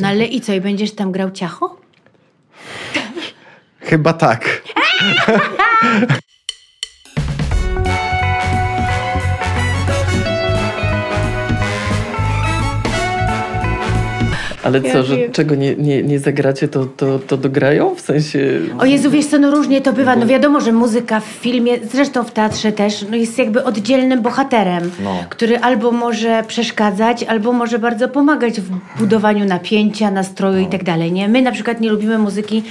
No ale i co, i będziesz tam grał ciacho? Chyba tak. Ale Ja co, że wiem. czego nie, nie, nie zagracie, to, to, to dograją? W sensie... O Jezu, wiesz co, no różnie to bywa. No wiadomo, że muzyka w filmie, zresztą w teatrze też, no jest jakby oddzielnym bohaterem, No. który albo może przeszkadzać, albo może bardzo pomagać w budowaniu napięcia, nastroju i tak dalej, nie? My na przykład nie lubimy muzyki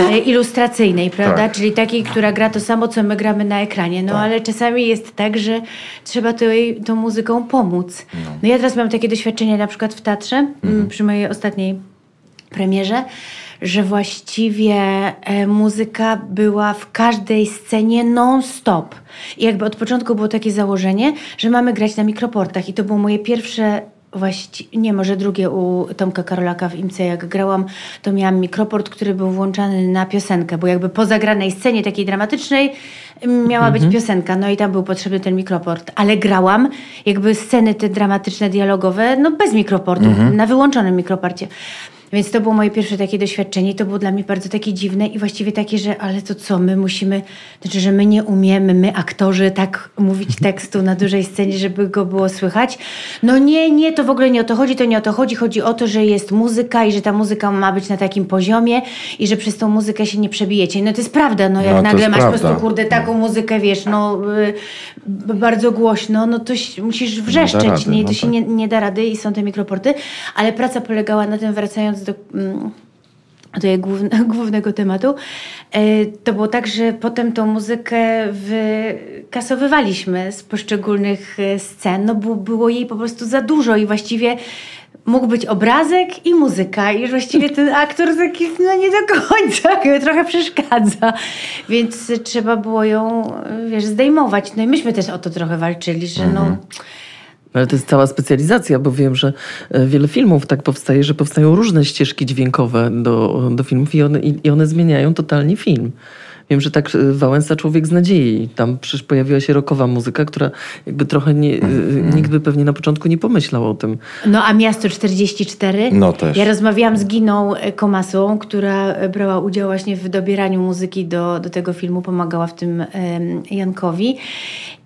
e, ilustracyjnej, prawda? Tak. Czyli takiej, która gra to samo, co my gramy na ekranie. No ale czasami jest tak, że trzeba tej, tą muzyką pomóc. No. ja teraz mam takie doświadczenie na przykład w teatrze, m, przy mojej ostatniej premierze, że właściwie e, muzyka była w każdej scenie non-stop. I jakby od początku było takie założenie, że mamy grać na mikroportach. I to było moje pierwsze, właści- nie może drugie u Tomka Karolaka w IMC. Jak grałam, to miałam mikroport, który był włączany na piosenkę, bo jakby po zagranej scenie takiej dramatycznej m, miała być piosenka, no i tam był potrzebny ten mikroport. Ale grałam jakby sceny te dramatyczne, dialogowe, no bez mikroportu, na wyłączonym mikroporcie. Więc to było moje pierwsze takie doświadczenie i to było dla mnie bardzo takie dziwne i właściwie takie, że ale to co, my musimy, znaczy, że my nie umiemy, my aktorzy tak mówić tekstu na dużej scenie, żeby go było słychać. No nie, nie, to w ogóle nie o to chodzi, to nie o to chodzi. Chodzi o to, że jest muzyka i że ta muzyka ma być na takim poziomie i że przez tą muzykę się nie przebijecie. No to jest prawda, no jak No, nagle masz po prawda. prostu, kurde, taką muzykę, wiesz, no y, bardzo głośno, no to się- musisz wrzeszczeć, rady, nie? No to się tak. nie, nie da rady i są te mikroporty, ale praca polegała na tym, wracając mm, do jej główne, głównego tematu, e, to było tak, że potem tą muzykę wykasowywaliśmy z poszczególnych e, scen, no bo było jej po prostu za dużo i właściwie mógł być obrazek i muzyka. I właściwie ten aktor taki, no nie do końca, trochę przeszkadza, więc trzeba było ją, wiesz, zdejmować. No i myśmy też o to trochę walczyli, że no... Ale to jest cała specjalizacja, bo wiem, że e, wiele filmów tak powstaje, że powstają różne ścieżki dźwiękowe do, do filmów i one, i, one zmieniają totalnie film. Wiem, że tak e, Wałęsa Człowiek z Nadziei. Tam przecież pojawiła się rockowa muzyka, która jakby trochę nie, e, nikt by pewnie na początku nie pomyślał o tym. No a Miasto 44? No też. Ja rozmawiałam z Giną Komasą, która brała udział właśnie w dobieraniu muzyki do, do tego filmu, pomagała w tym Jankowi.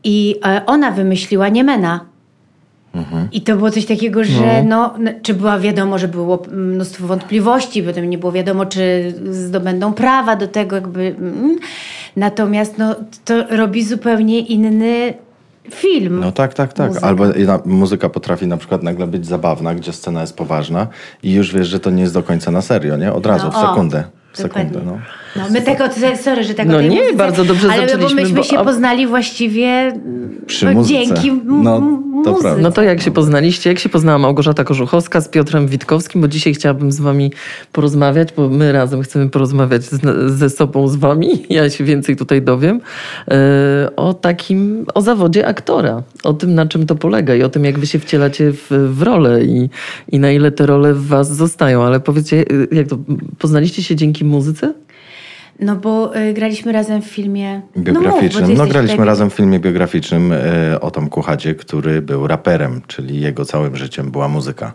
I ona wymyśliła Niemena. I to było coś takiego, że no. no, czy była wiadomo, że było mnóstwo wątpliwości, potem nie było wiadomo, czy zdobędą prawa do tego, jakby. mm. Natomiast no, to robi zupełnie inny film. No tak, tak, tak. Muzyka. Albo muzyka potrafi na przykład nagle być zabawna, gdzie scena jest poważna i już wiesz, że to nie jest do końca na serio, nie? Od razu, No, w o, sekundę. W dokładnie. sekundę, no. No, my tak o, sorry, że tak No nie, muzyce, bardzo dobrze ale zaczęliśmy, bo myśmy bo- się poznali właściwie Przy no, muzyce. dzięki No, to muzyce. prawda. No to jak się poznaliście? Jak się poznała Małgorzata Korzuchowska z Piotrem Witkowskim? Bo dzisiaj chciałabym z wami porozmawiać, bo my razem chcemy porozmawiać z, ze sobą, z wami. Ja się więcej tutaj dowiem. e, O takim, o zawodzie aktora. O tym, na czym to polega i o tym, jak wy się wcielacie w, w rolę i, i na ile te role w was zostają. Ale powiedzcie, e, jak to, poznaliście się dzięki muzyce? No bo y, graliśmy razem w filmie No, mów, Biograficznym. No, jesteś graliśmy tutaj- razem w filmie biograficznym e, o Tomku Chadzie, który był raperem, czyli jego całym życiem była muzyka.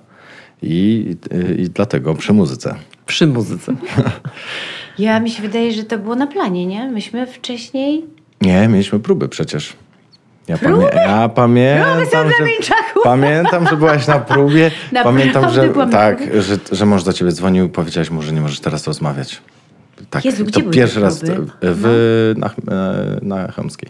I, e, i dlatego przy muzyce. Przy muzyce. Ja mi się wydaje, że to było na planie, nie? Myśmy wcześniej... Nie, mieliśmy próby przecież. Ja, pamię- ja pamiętam, że, pamiętam, że byłaś na próbie. Naprawdę pamiętam, że, na tak, że, że mąż do ciebie dzwonił i powiedziałeś mu, że nie możesz teraz rozmawiać. Tak, Jezu, to pierwszy raz próby? w, na, e, na Chełmskiej.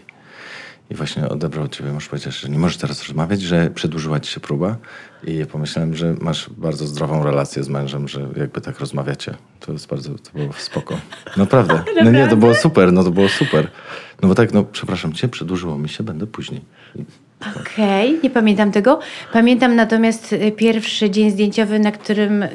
I właśnie odebrał ciebie, mąż powiedział, że nie możesz teraz rozmawiać, że przedłużyła ci się próba. I pomyślałem, że masz bardzo zdrową relację z mężem, że jakby tak rozmawiacie. To jest bardzo, to było spoko. Naprawdę. No nie, to było super, no to było super. No bo tak, no przepraszam cię, przedłużyło mi się, będę później. Okej, nie pamiętam tego. Pamiętam natomiast y, pierwszy dzień zdjęciowy, na którym y,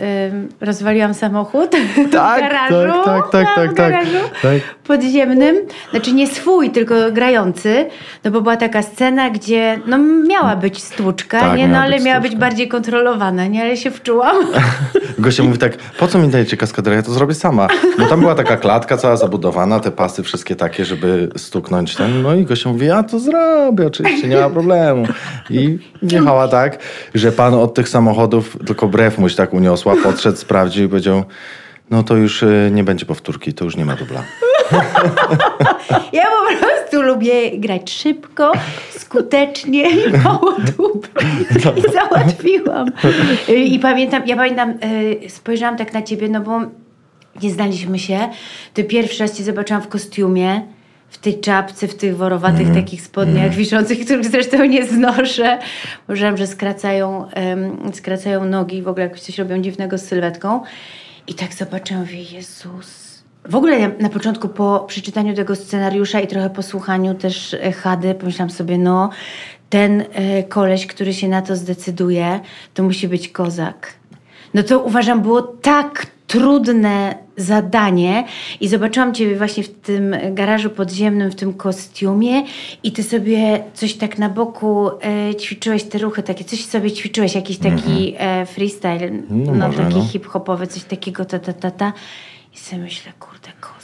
rozwaliłam samochód w Tak, garażu. tak, tak, tak, tak, w tak. garażu Tak. podziemnym. Znaczy nie swój, tylko grający. No bo była taka scena, gdzie no, miała być stłuczka, Tak, nie? No ale być miała stłuczka. być bardziej kontrolowana, nie? Ale się wczułam. Gosia mówi tak, po co mi dajecie kaskaderę, ja to zrobię sama. Bo tam była taka klatka cała zabudowana, te pasy wszystkie takie, żeby stuknąć ten. No i Gosia mówi, ja to zrobię, oczywiście, nie ma problemu. Problemu. I jechała tak, że pan od tych samochodów tylko brew mu się tak uniosła, podszedł, sprawdził i powiedział, no to już y, nie będzie powtórki, to już nie ma dubla. Ja po prostu lubię grać szybko, skutecznie i mało dób. I załatwiłam. I pamiętam, ja pamiętam, y, spojrzałam tak na ciebie, no bo nie znaliśmy się. Ty pierwszy raz cię zobaczyłam w kostiumie. W tej czapce, w tych worowatych Mhm. takich spodniach wiszących, których zresztą nie znoszę. Uważam, że skracają, em, skracają nogi, w ogóle jakoś coś robią dziwnego z sylwetką. I tak zobaczyłam, mówię, Jezus. W ogóle na początku po przeczytaniu tego scenariusza i trochę posłuchaniu też e, Hady, pomyślałam sobie, no ten e, koleś, który się na to zdecyduje, to musi być kozak. No to uważam, było tak trudne zadanie i zobaczyłam Ciebie właśnie w tym garażu podziemnym, w tym kostiumie i Ty sobie coś tak na boku e, ćwiczyłeś te ruchy takie, coś sobie ćwiczyłeś, jakiś taki e, freestyle, no, No może, taki no. hip-hopowy, coś takiego, ta, ta, ta, ta. I sobie myślę, kurde, kozak.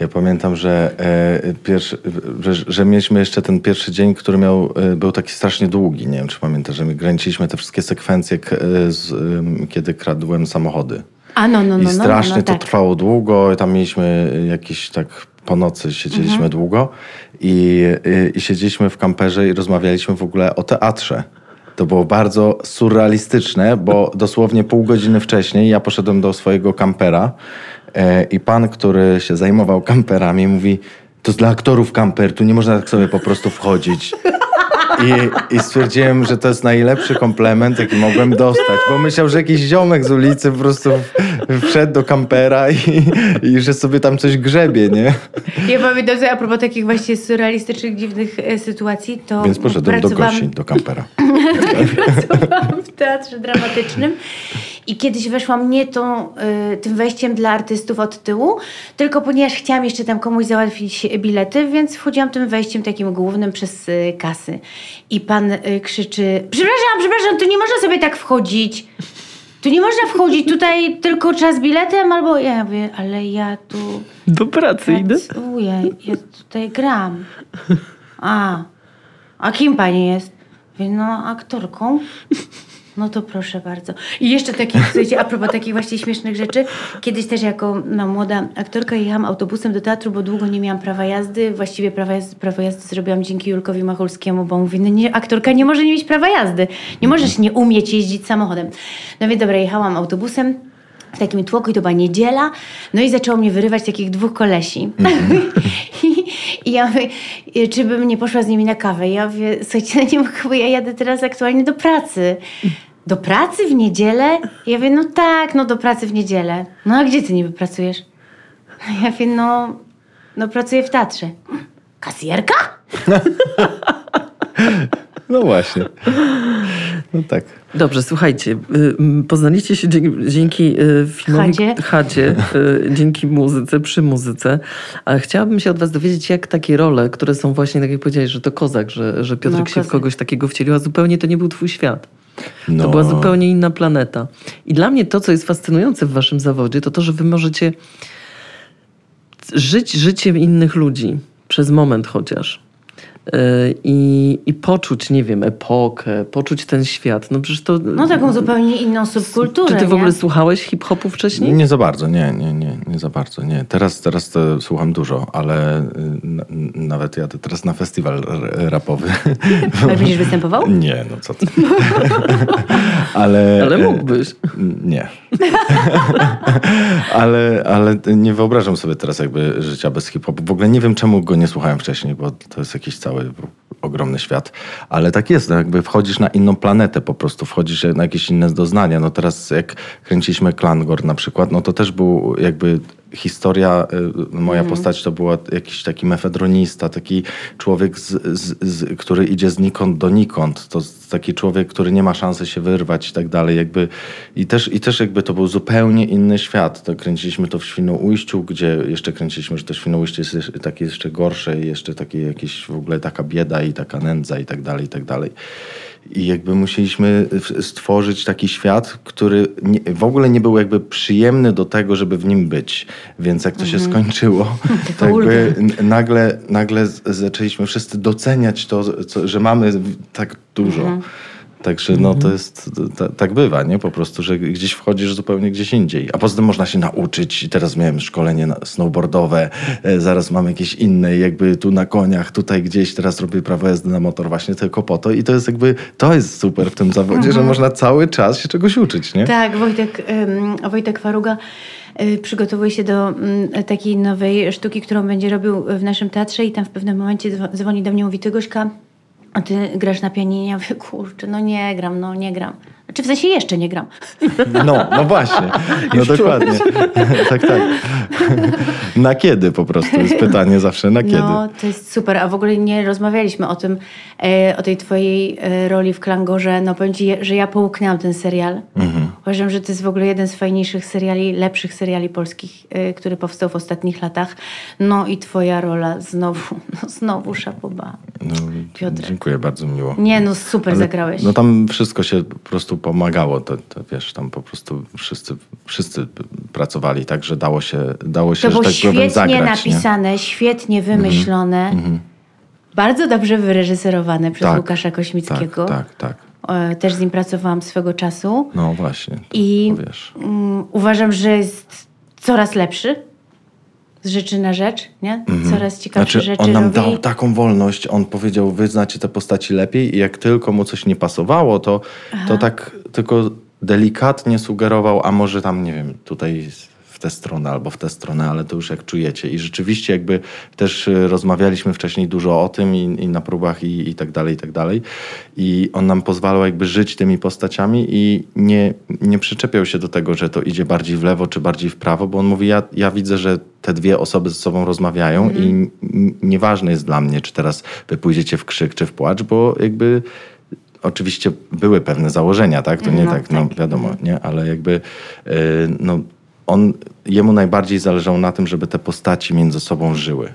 Ja pamiętam, że, e, pierwszy, że, że mieliśmy jeszcze ten pierwszy dzień, który miał, e, był taki strasznie długi. Nie wiem, czy pamiętasz, że my kręciliśmy te wszystkie sekwencje, k- e, z, kiedy kradłem samochody. A no, no, no, I no, no, strasznie no, to tak. trwało długo. Tam mieliśmy jakieś tak po nocy siedzieliśmy Mhm. długo i, i, i siedzieliśmy w kamperze i rozmawialiśmy w ogóle o teatrze. To było bardzo surrealistyczne, bo dosłownie pół godziny wcześniej ja poszedłem do swojego kampera e, i pan, który się zajmował kamperami mówi to jest dla aktorów kamper, tu nie można tak sobie po prostu wchodzić. I, I stwierdziłem, że to jest najlepszy komplement, jaki mogłem dostać, bo myślał, że jakiś ziomek z ulicy po prostu wszedł do kampera i, i że sobie tam coś grzebie, nie? Ja pamiętam, że a propos takich właśnie surrealistycznych, dziwnych e, sytuacji, to Więc poszedłem do pracowałam- Gosi, do kampera. pracowałam w teatrze dramatycznym i kiedyś weszłam nie tą, y, tym wejściem dla artystów od tyłu, tylko ponieważ chciałam jeszcze tam komuś załatwić bilety, więc wchodziłam tym wejściem takim głównym przez y, kasy. I pan y, krzyczy, przepraszam, przepraszam, tu nie można sobie tak wchodzić. Tu nie można wchodzić, tutaj tylko trzeba z biletem albo... Ja mówię, ale ja tu Do pracy idę. pracuję, ja tutaj gram. A, a kim pani jest? Mówię, no aktorką. No to proszę bardzo. I jeszcze takich, słuchajcie, a propos takich właśnie śmiesznych rzeczy. Kiedyś też jako no, młoda aktorka jechałam autobusem do teatru, bo długo nie miałam prawa jazdy. Właściwie prawo jazdy, prawo jazdy zrobiłam dzięki Julkowi Machulskiemu, bo mówi, no nie, aktorka nie może nie mieć prawa jazdy. Nie możesz nie umieć jeździć samochodem. No więc dobra, jechałam autobusem w takim tłoku i to była niedziela. No i zaczęło mnie wyrywać takich dwóch kolesi. I, I ja mówię, e, czy bym nie poszła z nimi na kawę? Ja mówię, słuchajcie, no nie mogę, bo ja jadę teraz aktualnie do pracy. Do pracy w niedzielę? Ja mówię, no tak, no do pracy w niedzielę. No a gdzie ty niby pracujesz? A Ja mówię, no, no pracuję w teatrze. Kasjerka? No właśnie. No tak. Dobrze, słuchajcie, y, poznaliście się dzięki, y, filmowi Chadzie. Chadzie, y, dzięki muzyce, przy muzyce. Ale chciałabym się od was dowiedzieć, jak takie role, które są właśnie, tak jak powiedziałeś, że to kozak, że, że Piotrek No, się w kogoś takiego wcielił, a zupełnie to nie był twój świat. No. To była zupełnie inna planeta. I dla mnie to, co jest fascynujące w waszym zawodzie, to to, że wy możecie żyć życiem innych ludzi przez moment chociaż. I, I poczuć, nie wiem, epokę, poczuć ten świat. No przecież to. No taką zupełnie inną subkulturę, Czy ty w ogóle nie? słuchałeś hip-hopu wcześniej? Nie za bardzo, nie, nie, nie, nie za bardzo. Nie. Teraz, teraz to słucham dużo, ale y, na, nawet jadę teraz na festiwal rapowy. Ale będziesz występował? Nie, no co ty. ale, Ale e, mógłbyś. Nie. ale, ale nie wyobrażam sobie teraz jakby życia bez hip-hopu. W ogóle nie wiem, czemu go nie słuchałem wcześniej, bo to jest jakiś cały ogromny świat. Ale tak jest, no jakby wchodzisz na inną planetę po prostu, wchodzisz na jakieś inne doznania. No teraz jak kręciliśmy Klangor na przykład, no to też był jakby historia, y, moja postać to była jakiś taki mefedronista, taki człowiek, z, z, z, który idzie znikąd donikąd. To taki człowiek, który nie ma szansy się wyrwać i tak dalej. Jakby, i, też, I też jakby to był zupełnie inny świat. To kręciliśmy to w Świnoujściu, gdzie jeszcze kręciliśmy, że to Świnoujście jest jeszcze- takie jeszcze gorsze i jeszcze takie jakieś w ogóle taka bieda i taka nędza i tak dalej, i tak dalej. I jakby musieliśmy w- stworzyć taki świat, który nie, w ogóle nie był jakby przyjemny do tego, żeby w nim być. Więc jak to się skończyło, to jakby nagle, nagle zaczęliśmy wszyscy doceniać to, co, że mamy tak dużo. Także no to jest, ta, tak bywa, nie? Po prostu, że gdzieś wchodzisz zupełnie gdzieś indziej. A poza tym można się nauczyć. Teraz miałem szkolenie snowboardowe, e, zaraz mam jakieś inne, jakby tu na koniach, tutaj gdzieś, teraz robię prawo jazdy na motor właśnie tylko po to. I to jest jakby, to jest super w tym zawodzie, że można cały czas się czegoś uczyć, nie? Tak, Wojtek, Wojtek Faruga y, przygotowuje się do mm, takiej nowej sztuki, którą będzie robił w naszym teatrze i tam w pewnym momencie dzwo- dzwoni do mnie mówi, ty Gośka, a ty grasz na pianinie? Ja mówię, kurczę, no nie gram, no nie gram. Znaczy w sensie jeszcze nie gram. No, no właśnie. No dokładnie. tak, tak. Na kiedy po prostu jest pytanie zawsze, na kiedy? No, to jest super. A w ogóle nie rozmawialiśmy o tym, e, o tej twojej e, roli w Klangorze. No powiem ci, że ja połknęłam ten serial. Mhm. Uważam, że to jest w ogóle jeden z fajniejszych seriali, lepszych seriali polskich, e, który powstał w ostatnich latach. No i twoja rola znowu, no znowu szapoba. No, Piotrek. dziękuję, bardzo miło. Nie, no super Ale, zagrałeś. No tam wszystko się po prostu pomagało. To, to wiesz, tam po prostu wszyscy, wszyscy pracowali tak, że dało się, dało się to było że tak świetnie zagrać. nie? Mhm. napisane, świetnie wymyślone. Bardzo dobrze wyreżyserowane przez Tak, Łukasza Kośmickiego. Tak, tak, tak. Też z nim pracowałam swego czasu. No właśnie. I mm, uważam, że jest coraz lepszy. Z rzeczy na rzecz, nie? Coraz ciekawsze Znaczy, rzeczy on nam robi. dał taką wolność, on powiedział, wy znacie te postaci lepiej i jak tylko mu coś nie pasowało, to, to tak tylko delikatnie sugerował, a może tam, nie wiem, tutaj w tę stronę albo w tę stronę, ale to już jak czujecie. I rzeczywiście jakby też y, rozmawialiśmy wcześniej dużo o tym i, i na próbach i, i tak dalej, i tak dalej. I on nam pozwalał jakby żyć tymi postaciami i nie, nie przyczepiał się do tego, że to idzie bardziej w lewo czy bardziej w prawo, bo on mówi, ja, ja widzę, że te dwie osoby ze sobą rozmawiają i n- nieważne jest dla mnie, czy teraz wy pójdziecie w krzyk czy w płacz, bo jakby oczywiście były pewne założenia, tak? To nie No, tak, no tak. wiadomo, nie? Ale jakby y, no, on, jemu najbardziej zależało na tym, żeby te postaci między sobą żyły.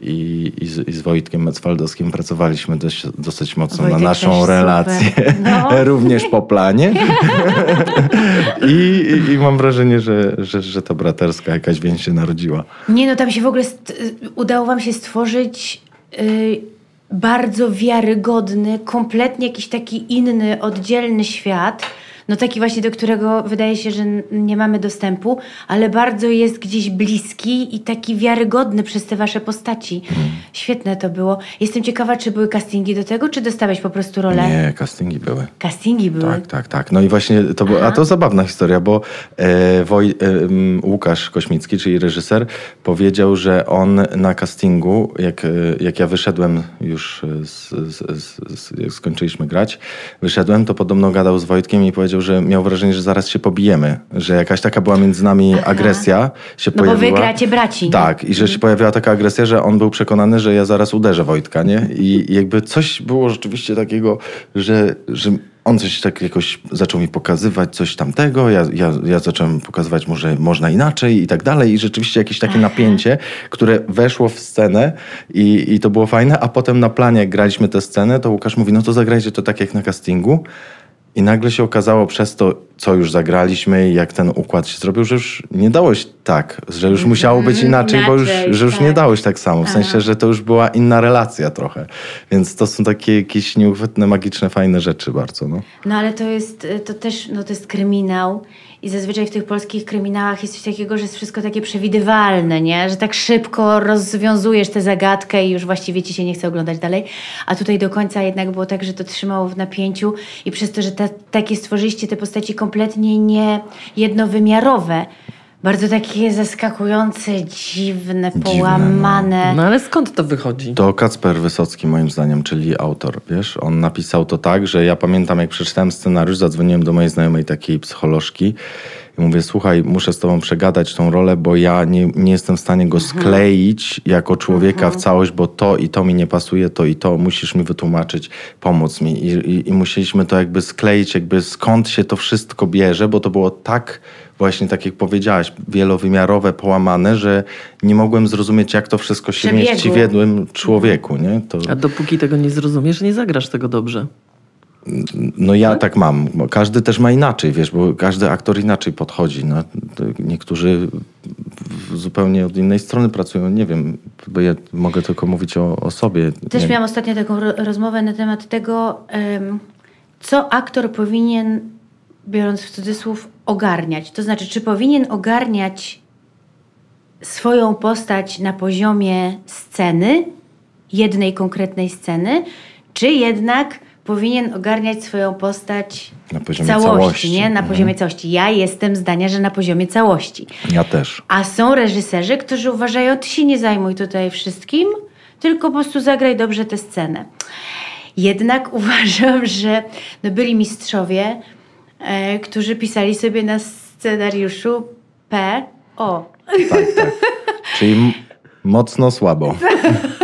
I, i, z, I z Wojtkiem Mecwaldowskim pracowaliśmy dość, dosyć mocno Wojtek na naszą relację, No. również po planie. I, i, mam wrażenie, że, że, że ta braterska jakaś więź się narodziła. Nie no, tam się w ogóle st- udało wam się stworzyć y, bardzo wiarygodny, kompletnie jakiś taki inny, oddzielny świat. No taki właśnie, do którego wydaje się, że nie mamy dostępu, ale bardzo jest gdzieś bliski i taki wiarygodny przez te wasze postaci. Świetne to było. Jestem ciekawa, czy były castingi do tego, czy dostałeś po prostu rolę? Nie, castingi były. Castingi były. Tak, tak, tak. No i właśnie to było, a to zabawna historia, bo e, Woj, e, Łukasz Kośmicki, czyli reżyser, powiedział, że on na castingu, jak, e, jak ja wyszedłem już e, z, z, z, skończyliśmy grać, wyszedłem, to podobno gadał z Wojtkiem i powiedział, że miał wrażenie, że zaraz się pobijemy, że jakaś taka była między nami agresja się No bo wy pojawiła. gracie braci, nie? Tak, i że się pojawiła taka agresja, że on był przekonany, że ja zaraz uderzę Wojtka, nie? I jakby coś było rzeczywiście takiego, że, że on coś tak jakoś zaczął mi pokazywać coś tamtego, ja, ja, ja zacząłem pokazywać może można inaczej i tak dalej i rzeczywiście jakieś takie napięcie, które weszło w scenę i, i to było fajne, a potem na planie jak graliśmy tę scenę, to Łukasz mówi, no to zagrajcie to tak jak na castingu i nagle się okazało przez to, co już zagraliśmy i jak ten układ się zrobił, że już nie dało się tak, że już musiało być inaczej, bo już, że już nie tak. się tak samo. W sensie, że to już była inna relacja trochę. Więc to są takie jakieś nieuchwytne, magiczne, fajne rzeczy bardzo. No. No ale to jest, to też, no to jest kryminał i zazwyczaj w tych polskich kryminałach jest coś takiego, że jest wszystko takie przewidywalne, nie? Że tak szybko rozwiązujesz tę zagadkę i już właściwie ci się nie chce oglądać dalej. A tutaj do końca jednak było tak, że to trzymało w napięciu i przez to, że ta, takie stworzyliście te postaci kompletnie nie jednowymiarowe, bardzo takie zaskakujące, dziwne, no. połamane. No ale skąd to wychodzi? To Kacper Wysocki moim zdaniem, czyli autor, wiesz, on napisał to tak, że ja pamiętam jak przeczytałem scenariusz, zadzwoniłem do mojej znajomej takiej psycholożki mówię, słuchaj, muszę z tobą przegadać tą rolę, bo ja nie, nie jestem w stanie go skleić jako człowieka w całość, bo to i to mi nie pasuje, to i to, musisz mi wytłumaczyć, pomóc mi. I, i, i musieliśmy to jakby skleić, jakby skąd się to wszystko bierze, bo to było tak właśnie tak jak powiedziałaś, wielowymiarowe, połamane, że nie mogłem zrozumieć, jak to wszystko się Przebiegu. mieści w jednym człowieku, nie? To, A dopóki tego nie zrozumiesz, nie zagrasz tego dobrze. No ja tak mam. Każdy też ma inaczej, wiesz, bo każdy aktor inaczej podchodzi. No, niektórzy zupełnie od innej strony pracują. Nie wiem, bo ja mogę tylko mówić o, o sobie. Też miałam ostatnio taką ro- rozmowę na temat tego, co aktor powinien, biorąc w cudzysłów, ogarniać. To znaczy, czy powinien ogarniać swoją postać na poziomie sceny, jednej konkretnej sceny, czy jednak powinien ogarniać swoją postać Na poziomie całości, całości. nie? Na Mhm. poziomie całości. Ja jestem zdania, że na poziomie całości. Ja też. A są reżyserzy, którzy uważają, ty się nie zajmuj tutaj wszystkim, tylko po prostu zagraj dobrze tę scenę. Jednak uważam, że no byli mistrzowie, e, którzy pisali sobie na scenariuszu P. O, Tak, tak. Czyli mocno słabo.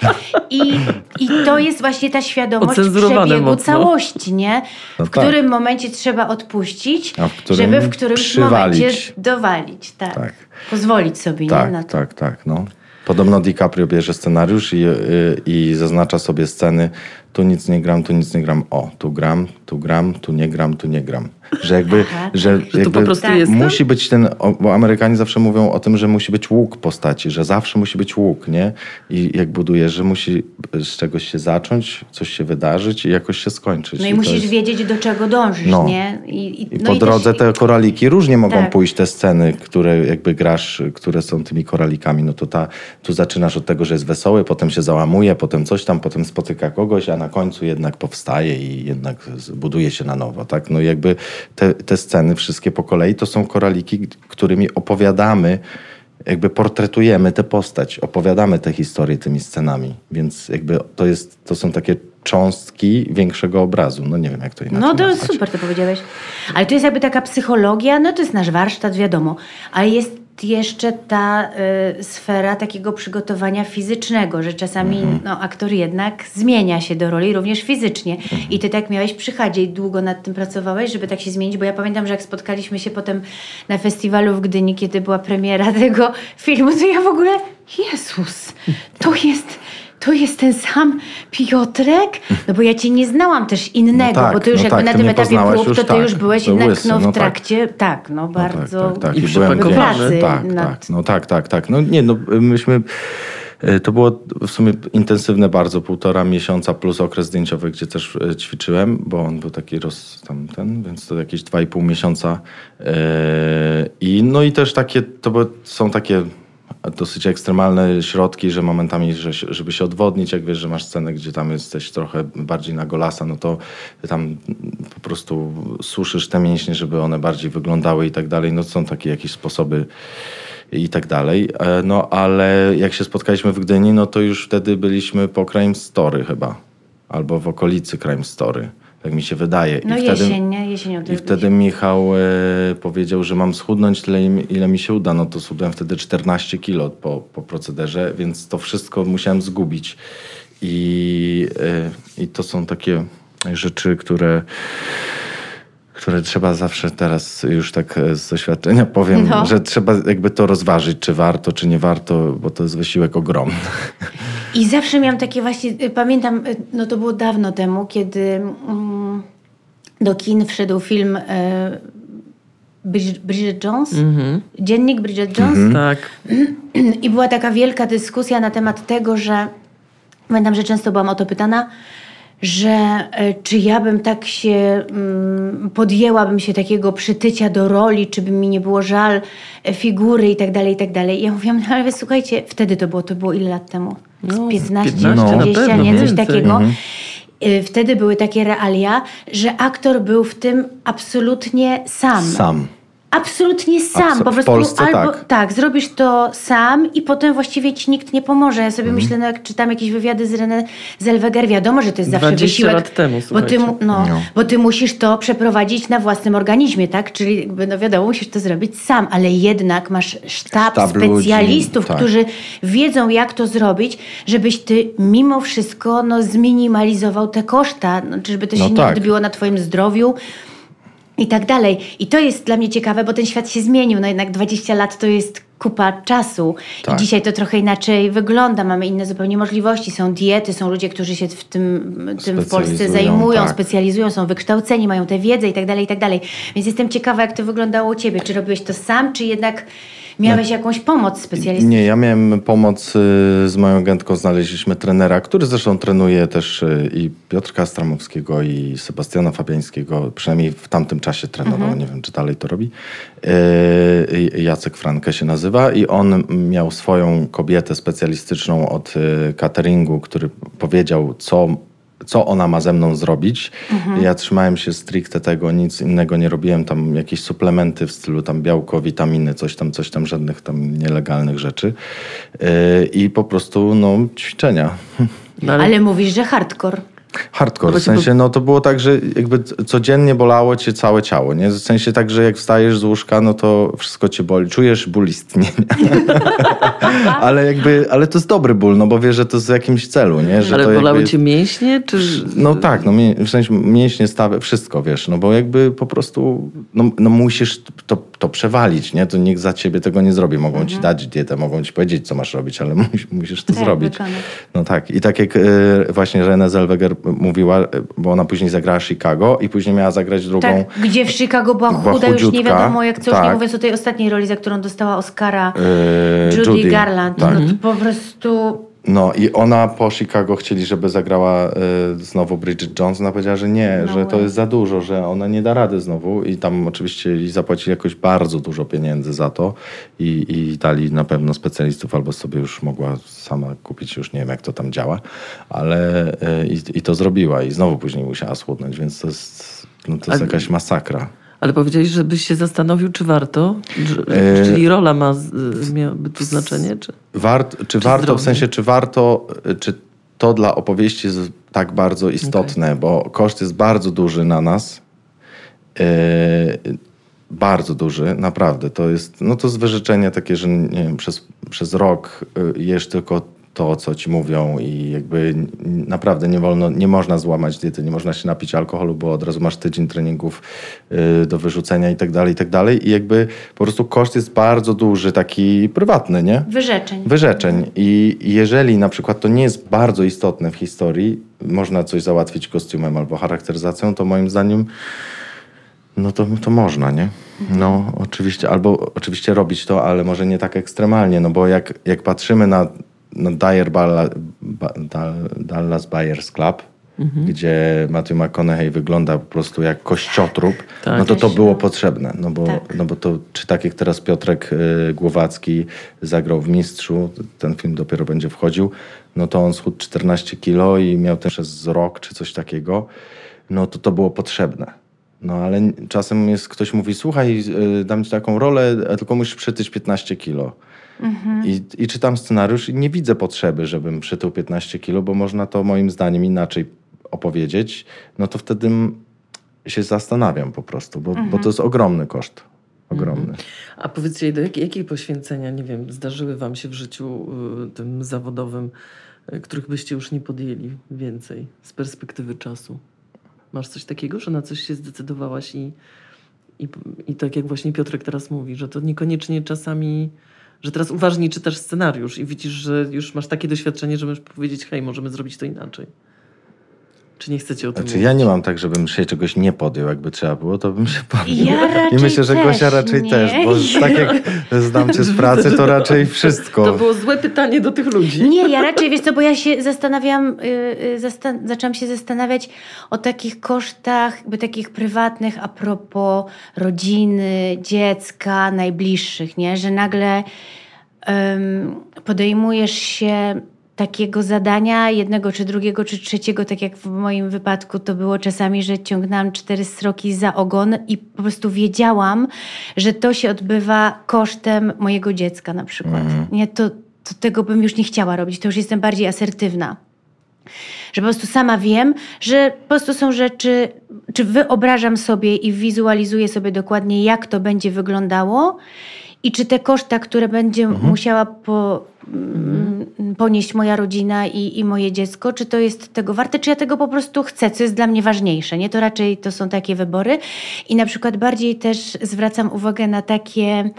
tak. I, I to jest właśnie ta świadomość przebiegu mocno. całości, nie? No W tak. którym momencie trzeba odpuścić, A w którym żeby w którymś przywalić. momencie dowalić. Tak. Tak. Pozwolić sobie nie, Tak, na to. tak, tak. No. Podobno DiCaprio bierze scenariusz i, y, i zaznacza sobie sceny. Tu nic nie gram, tu nic nie gram. O, tu gram, tu gram, tu nie gram, tu nie gram. Że jakby, Aha, że, Że jakby po prostu Tak. jest. musi być ten, bo Amerykanie zawsze mówią o tym, że musi być łuk postaci, że zawsze musi być łuk, nie? I jak budujesz, że musi z czegoś się zacząć, coś się wydarzyć i jakoś się skończyć. No i to musisz jest- wiedzieć, do czego dążysz, No. nie? I, I no po drodze też, te koraliki różnie mogą Tak. pójść te sceny, które jakby grasz, które są tymi koralikami. No to ta, tu zaczynasz od tego, że jest wesoły, potem się załamuje, potem coś tam, potem spotyka kogoś, a na końcu jednak powstaje i jednak buduje się na nowo. Tak? No i jakby te, te sceny wszystkie po kolei to są koraliki, którymi opowiadamy, jakby portretujemy tę postać, opowiadamy tę historię tymi scenami. Więc jakby to, jest, to są takie cząstki większego obrazu. No nie wiem, jak to inaczej No to nazwać. super to powiedziałeś. Ale to jest jakby taka psychologia, no to jest nasz warsztat, wiadomo. Ale jest jeszcze ta y, sfera takiego przygotowania fizycznego, że czasami Mhm. no, aktor jednak zmienia się do roli również fizycznie. Mhm. I ty tak miałeś przy Chadzie i długo nad tym pracowałeś, żeby tak się zmienić, bo ja pamiętam, że jak spotkaliśmy się potem na festiwalu w Gdyni, kiedy była premiera tego filmu, to ja w ogóle, Jezus, to jest... To jest ten sam Piotrek? No bo ja cię nie znałam też innego, No tak, bo ty już no jakby tak, na ty tym etapie już to ty tak, już byłeś jednak łysy, no, w no tak. trakcie, tak, no No bardzo tak, tak, tak. I pracy tak, nad... tak, no tak, tak, tak. No nie, no myśmy... e, To było w sumie intensywne bardzo, półtora miesiąca plus okres zdjęciowy, gdzie też e, ćwiczyłem, bo on był taki roz, tam ten, więc to jakieś dwa i pół miesiąca. E, I no i też takie, to są takie dosyć ekstremalne środki, że momentami, że, żeby się odwodnić, jak wiesz, że masz scenę, gdzie tam jesteś trochę bardziej na golasa, no to tam po prostu suszysz te mięśnie, żeby one bardziej wyglądały i tak dalej. No są takie jakieś sposoby i tak dalej. E, No ale jak się spotkaliśmy w Gdyni, no to już wtedy byliśmy po Crime Story chyba. Albo w okolicy Crime Story. Tak mi się wydaje. No I jesień, wtedy, nie? Jesienią to i wtedy Michał e, powiedział, że mam schudnąć tyle, ile mi się uda. No to schudłem wtedy 14 kilo po, po procederze, więc to wszystko musiałem zgubić. I, e, I to są takie rzeczy, które które trzeba zawsze teraz już tak e, z doświadczenia powiem, No. że trzeba jakby to rozważyć, czy warto, czy nie warto, bo to jest wysiłek ogromny. I zawsze miałam takie właśnie, y, pamiętam, y, no to było dawno temu, kiedy mm, do kin wszedł film y, Bridget, Jones, Mhm. dziennik Bridget Jones. Tak. I była taka wielka dyskusja na temat tego, że pamiętam, że często byłam o to pytana, że e, czy ja bym tak się mm, podjęłabym się takiego przytycia do roli, czy by mi nie było żal e, figury i tak dalej, i tak dalej. Ja mówiłam, no ale słuchajcie, wtedy to było, to było ile lat temu? No, 15, 15 na 20, pewno, nie? Coś takiego. Y, Wtedy były takie realia, że aktor był w tym absolutnie sam. Sam. Absolutnie sam. Abso- po w prostu Polsce albo tak. zrobisz to sam i potem właściwie ci nikt nie pomoże. Ja sobie myślę, no jak czytam jakieś wywiady z René Zellweger, wiadomo, że to jest zawsze 20 wysiłek. lat temu, bo ty, no, No. bo ty musisz to przeprowadzić na własnym organizmie, tak? Czyli jakby, no wiadomo, musisz to zrobić sam, ale jednak masz sztab, Sztab ludzi, specjalistów, tak. którzy wiedzą, jak to zrobić, żebyś ty mimo wszystko no, zminimalizował te koszta, no, żeby to się No nie tak. odbiło na twoim zdrowiu. I tak dalej. I to jest dla mnie ciekawe, bo ten świat się zmienił. No jednak 20 lat to jest kupa czasu. Tak. I dzisiaj to trochę inaczej wygląda. Mamy inne zupełnie możliwości. Są diety, są ludzie, którzy się w tym, tym w Polsce zajmują, tak. specjalizują, są wykształceni, mają tę wiedzę i tak dalej, i tak dalej. Więc jestem ciekawa, jak to wyglądało u ciebie. Czy robiłeś to sam, czy jednak Miałeś jakąś pomoc specjalistyczną? Nie, ja miałem pomoc y, z moją agentką, znaleźliśmy trenera, który zresztą trenuje też y, i Piotrka Stramowskiego i Sebastiana Fabiańskiego, przynajmniej w tamtym czasie trenował, Mhm. nie wiem czy dalej to robi. Y, Jacek Frankę się nazywa i on miał swoją kobietę specjalistyczną od cateringu, który powiedział co co ona ma ze mną zrobić. Ja trzymałem się stricte tego, nic innego nie robiłem, tam jakieś suplementy w stylu tam białko, witaminy, coś tam, coś tam, żadnych tam nielegalnych rzeczy. Yy, I po prostu no, ćwiczenia. No, Ale mówisz, że hardcore. Hardcore, w Właśnie, sensie no to było tak, że jakby codziennie bolało cię całe ciało, nie? W sensie tak, że jak wstajesz z łóżka, no to wszystko cię boli, czujesz ból istnienia. ale jakby, ale to jest dobry ból, no bo wiesz, że to jest w jakimś celu, nie? Że Ale to bolały jakby... cię mięśnie? Czy... No tak, no w sensie mięśnie, stawy, wszystko, wiesz, no bo jakby po prostu, no, no musisz to, to przewalić, nie? To nikt za ciebie tego nie zrobi. Mogą ci dać dietę, mogą ci powiedzieć, co masz robić, ale musisz, musisz to Tak, zrobić. wykonać. No tak, i tak jak e, właśnie Renée Zellweger mówiła, e, bo ona później zagrała Chicago i później miała zagrać drugą... Tak, gdzie w Chicago była Była chuda, już nie chudziutka, wiadomo jak co, już tak. nie mówiąc o tej ostatniej roli, za którą dostała Oscara e, Judy, Garland. Tak. No to po prostu... No i ona po Chicago chcieli, żeby zagrała y, znowu Bridget Jones. Ona powiedziała, że nie, No że to way. jest za dużo, że ona nie da rady znowu. I tam oczywiście jej zapłacili jakoś bardzo dużo pieniędzy za to i, i dali na pewno specjalistów, albo sobie już mogła sama kupić, już nie wiem jak to tam działa, ale y, i, i to zrobiła i znowu później musiała schudnąć, więc to jest, no, to jest jakaś masakra. Ale powiedziałeś, żebyś się zastanowił, czy warto? Czy, E, Czyli rola ma, miałaby tu znaczenie? Czy... Wart, czy, Czy warto, zdrowie? w sensie, czy warto, y, czy to dla opowieści jest tak bardzo istotne, bo koszt jest bardzo duży na nas. Yy, bardzo duży, naprawdę. To jest, no to jest wyrzeczenie takie, że nie wiem, przez, przez rok jesz tylko to, co ci mówią i jakby naprawdę nie wolno, nie można złamać diety, nie można się napić alkoholu, bo od razu masz tydzień treningów y, do wyrzucenia i tak dalej, i tak dalej. I jakby po prostu koszt jest bardzo duży, taki prywatny, nie? Wyrzeczeń. wyrzeczeń. I jeżeli na przykład to nie jest bardzo istotne w historii, można coś załatwić kostiumem albo charakteryzacją, to moim zdaniem no to, to można, nie? No oczywiście, albo oczywiście robić to, ale może nie tak ekstremalnie, no bo jak, jak patrzymy na, na Dyer Balla, ba, Dal, Dallas Buyers Club, gdzie Matthew McConaughey wygląda po prostu jak kościotrup, Tak. no to to Też, było no. potrzebne. No bo, Tak. no bo to, czy tak jak teraz Piotrek y, Głowacki zagrał w Mistrzu, ten film dopiero będzie wchodził, no to on schudł 14 kilo i miał też przez rok czy coś takiego, no to to było potrzebne. No ale czasem jest, ktoś mówi, słuchaj, y, dam ci taką rolę, tylko musisz przytyć 15 kilo. I, I czytam scenariusz i nie widzę potrzeby, żebym przytył 15 kilo, bo można to moim zdaniem inaczej opowiedzieć. No to wtedy się zastanawiam po prostu, bo, bo to jest ogromny koszt. Ogromny. A powiedzcie, do jakiej, jakiej poświęcenia, nie wiem, zdarzyły wam się w życiu y, tym zawodowym, y, których byście już nie podjęli więcej z perspektywy czasu? Masz coś takiego, że na coś się zdecydowałaś i, i, i tak jak właśnie Piotrek teraz mówi, że to niekoniecznie czasami, że teraz uważniej czytasz scenariusz i widzisz, że już masz takie doświadczenie, że możesz powiedzieć, hej, możemy zrobić to inaczej. Czy nie chcecie o tym Znaczy, mówić? ja nie mam tak, żebym się czegoś nie podjął, jakby trzeba było, to bym się podjął. Ja I myślę, że Gosia raczej nie. też, bo tak jak znam cię z pracy, to raczej wszystko. To było złe pytanie do tych ludzi. Nie, ja raczej, wiesz co, bo ja się zastanawiam, y, y, zastan- zaczęłam się zastanawiać o takich kosztach, jakby takich prywatnych a propos rodziny, dziecka, najbliższych, nie? Że nagle podejmujesz się takiego zadania, jednego czy drugiego czy trzeciego, tak jak w moim wypadku to było czasami, że ciągnęłam cztery sroki za ogon i po prostu wiedziałam, że to się odbywa kosztem mojego dziecka na przykład. Nie, to, to tego bym już nie chciała robić, to już jestem bardziej asertywna. Że po prostu sama wiem, że po prostu są rzeczy, czy wyobrażam sobie i wizualizuję sobie dokładnie, jak to będzie wyglądało i czy te koszta, które będzie musiała po, mm, ponieść moja rodzina i, i moje dziecko, czy to jest tego warte, czy ja tego po prostu chcę, co jest dla mnie ważniejsze. Nie, to raczej to są takie wybory. I na przykład bardziej też zwracam uwagę na takie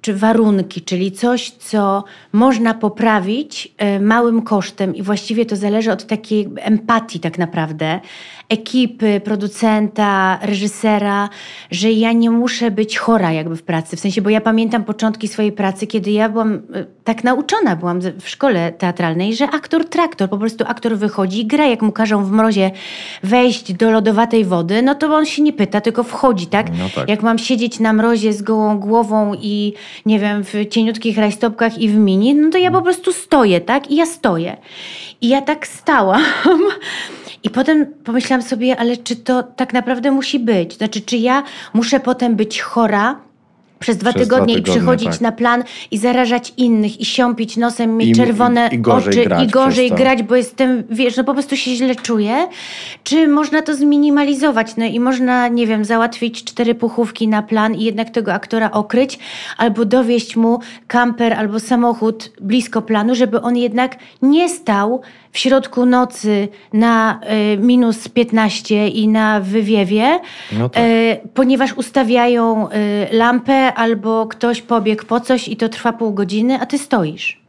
czy warunki, czyli coś, co można poprawić e, małym kosztem i właściwie to zależy od takiej empatii tak naprawdę. Ekipy, producenta, reżysera, że ja nie muszę być chora jakby w pracy. W sensie, bo ja pamiętam początki swojej pracy, kiedy ja byłam y, tak nauczona byłam w szkole teatralnej, że aktor traktor, po prostu aktor wychodzi i gra, jak mu każą w mrozie wejść do lodowatej wody, no to on się nie pyta, tylko wchodzi, tak? No tak. Jak mam siedzieć na mrozie z gołą głową i nie wiem, w cieniutkich rajstopkach i w mini, no to ja po prostu stoję, tak? I ja stoję. I ja tak stałam. I potem pomyślałam sobie, ale czy to tak naprawdę musi być? Znaczy, czy ja muszę potem być chora przez dwa Przez dwa tygodnie i tygodnie, przychodzić tak. na plan i zarażać innych i siąpić nosem, mieć I- czerwone i- i oczy i gorzej grać, bo jestem, wiesz, no po prostu się źle czuję. Czy można to zminimalizować? No i można, nie wiem, załatwić cztery puchówki na plan i jednak tego aktora okryć, albo dowieść mu kamper albo samochód blisko planu, żeby on jednak nie stał w środku nocy na y, minus 15 i na wywiewie, No tak. E, ponieważ ustawiają e, lampę albo ktoś pobiegł po coś i to trwa pół godziny, a ty stoisz.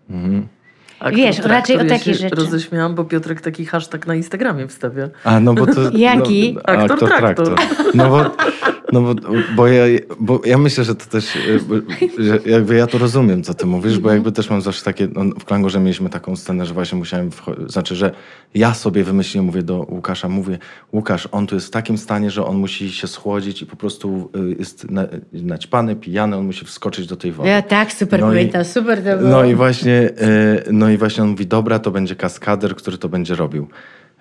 Aktor Wiesz, traktor. raczej o takie się rzeczy. roześmiałam, bo Piotrek taki hashtag na Instagramie wstawia. A no bo to. Jaki? No, Aktor traktor. No bo, no bo, bo, ja, bo ja myślę, że to też. y, Że jakby ja to rozumiem, co ty mówisz, bo jakby też mam zawsze takie. No, w Klangorze mieliśmy taką scenę, że właśnie musiałem. Znaczy, że ja sobie wymyśliłem, mówię do Łukasza, mówię, Łukasz, on tu jest w takim stanie, że on musi się schłodzić i po prostu y, jest na, naćpany, pijany, on musi wskoczyć do tej wody. Ja tak, super No pamiętam, super to było. No i właśnie, e, no i właśnie on mówi, dobra, to będzie kaskader, który to będzie robił.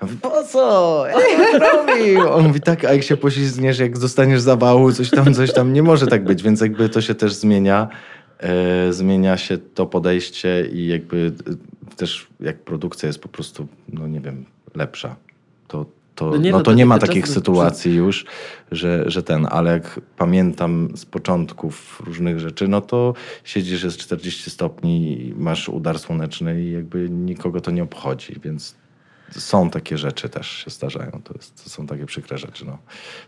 Ja mówię, po co? Ja robił. On mówi, tak, a jak się poślizgniesz, jak dostaniesz zawału, coś tam, coś tam, nie może tak być, więc jakby to się też zmienia. E, zmienia się to podejście i jakby e, też jak produkcja jest po prostu, no nie wiem, lepsza, to, to, No nie, no no to to nie ma takich sytuacji już, że, że ten, ale jak pamiętam z początków różnych rzeczy, no to siedzisz, jest 40 stopni, masz udar słoneczny i jakby nikogo to nie obchodzi, więc są takie rzeczy też się zdarzają. To, jest, to są takie przykre rzeczy. No.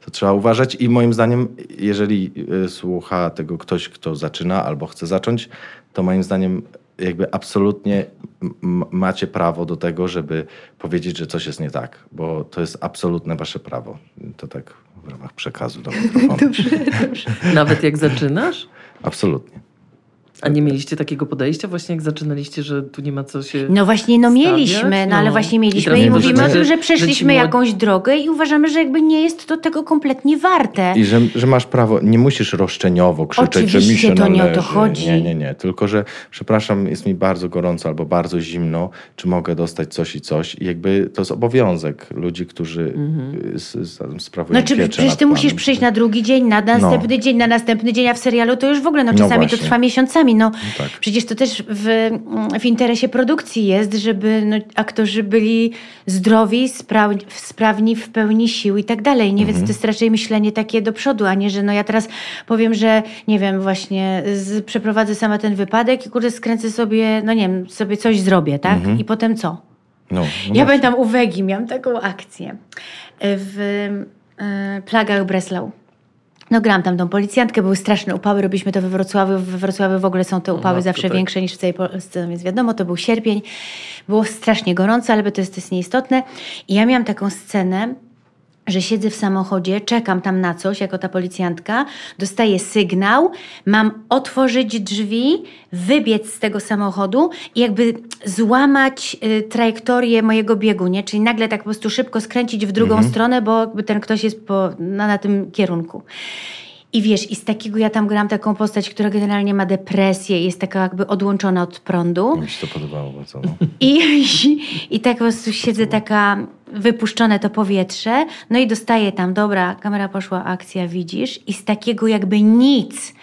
To trzeba uważać i moim zdaniem, jeżeli y, słucha tego ktoś, kto zaczyna albo chce zacząć, to moim zdaniem jakby absolutnie macie prawo do tego, żeby powiedzieć, że coś jest nie tak, bo to jest absolutne wasze prawo. To tak w ramach przekazu do mikrofonu. Nawet jak zaczynasz? Absolutnie. A nie mieliście takiego podejścia właśnie jak zaczynaliście, że tu nie ma co się... No właśnie, no stawiać? mieliśmy, no, ale No. właśnie I mieliśmy i, nie mówimy o tym, że że przeszliśmy młodzi- jakąś drogę i uważamy, że jakby nie jest to tego kompletnie warte. I że, że masz prawo, nie musisz roszczeniowo krzyczeć, że mi Oczywiście się to nie o to chodzi. Nie, nie, nie. Tylko, że przepraszam, jest mi bardzo gorąco albo bardzo zimno, czy mogę dostać coś i coś. I jakby to jest obowiązek ludzi, którzy s- s- sprawują No czy pieczę przecież nad ty musisz panem. przyjść na drugi dzień, na następny dzień, na następny dzień, a w serialu to już w ogóle, no No czasami to właśnie. trwa miesiącami. No, tak. Przecież to też w, w interesie produkcji jest, żeby no, aktorzy byli zdrowi, spra sprawni w pełni sił i tak dalej. Nie, Mhm. więc to jest raczej myślenie takie do przodu, a nie, że no ja teraz powiem, że nie wiem, właśnie z, przeprowadzę sama ten wypadek i kurde skręcę sobie, no nie wiem, sobie coś zrobię, tak? I potem co? No, no Ja właśnie. pamiętam u Wegi, miałam taką akcję w e, Plagach Breslau. No grałam tam tą policjantkę, były straszne upały, robiliśmy to we Wrocławiu. We Wrocławiu w ogóle są te upały matko, zawsze tak. większe niż w całej Polsce, no więc wiadomo, to był sierpień. Było strasznie gorąco, ale to jest, to jest nieistotne. I ja miałam taką scenę, że siedzę w samochodzie, czekam tam na coś, jako ta policjantka, dostaję sygnał, mam otworzyć drzwi, wybiec z tego samochodu i jakby złamać y, trajektorię mojego biegu, nie? Czyli nagle tak po prostu szybko skręcić w drugą stronę, bo jakby ten ktoś jest po, na, na tym kierunku. I wiesz, i z takiego ja tam grałam taką postać, która generalnie ma depresję i jest taka jakby odłączona od prądu. Mi się to podobało bardzo. No. I, i, I tak po prostu siedzę taka wypuszczone to powietrze, no i dostaję tam, dobra, kamera poszła, akcja, widzisz, i z takiego jakby nic.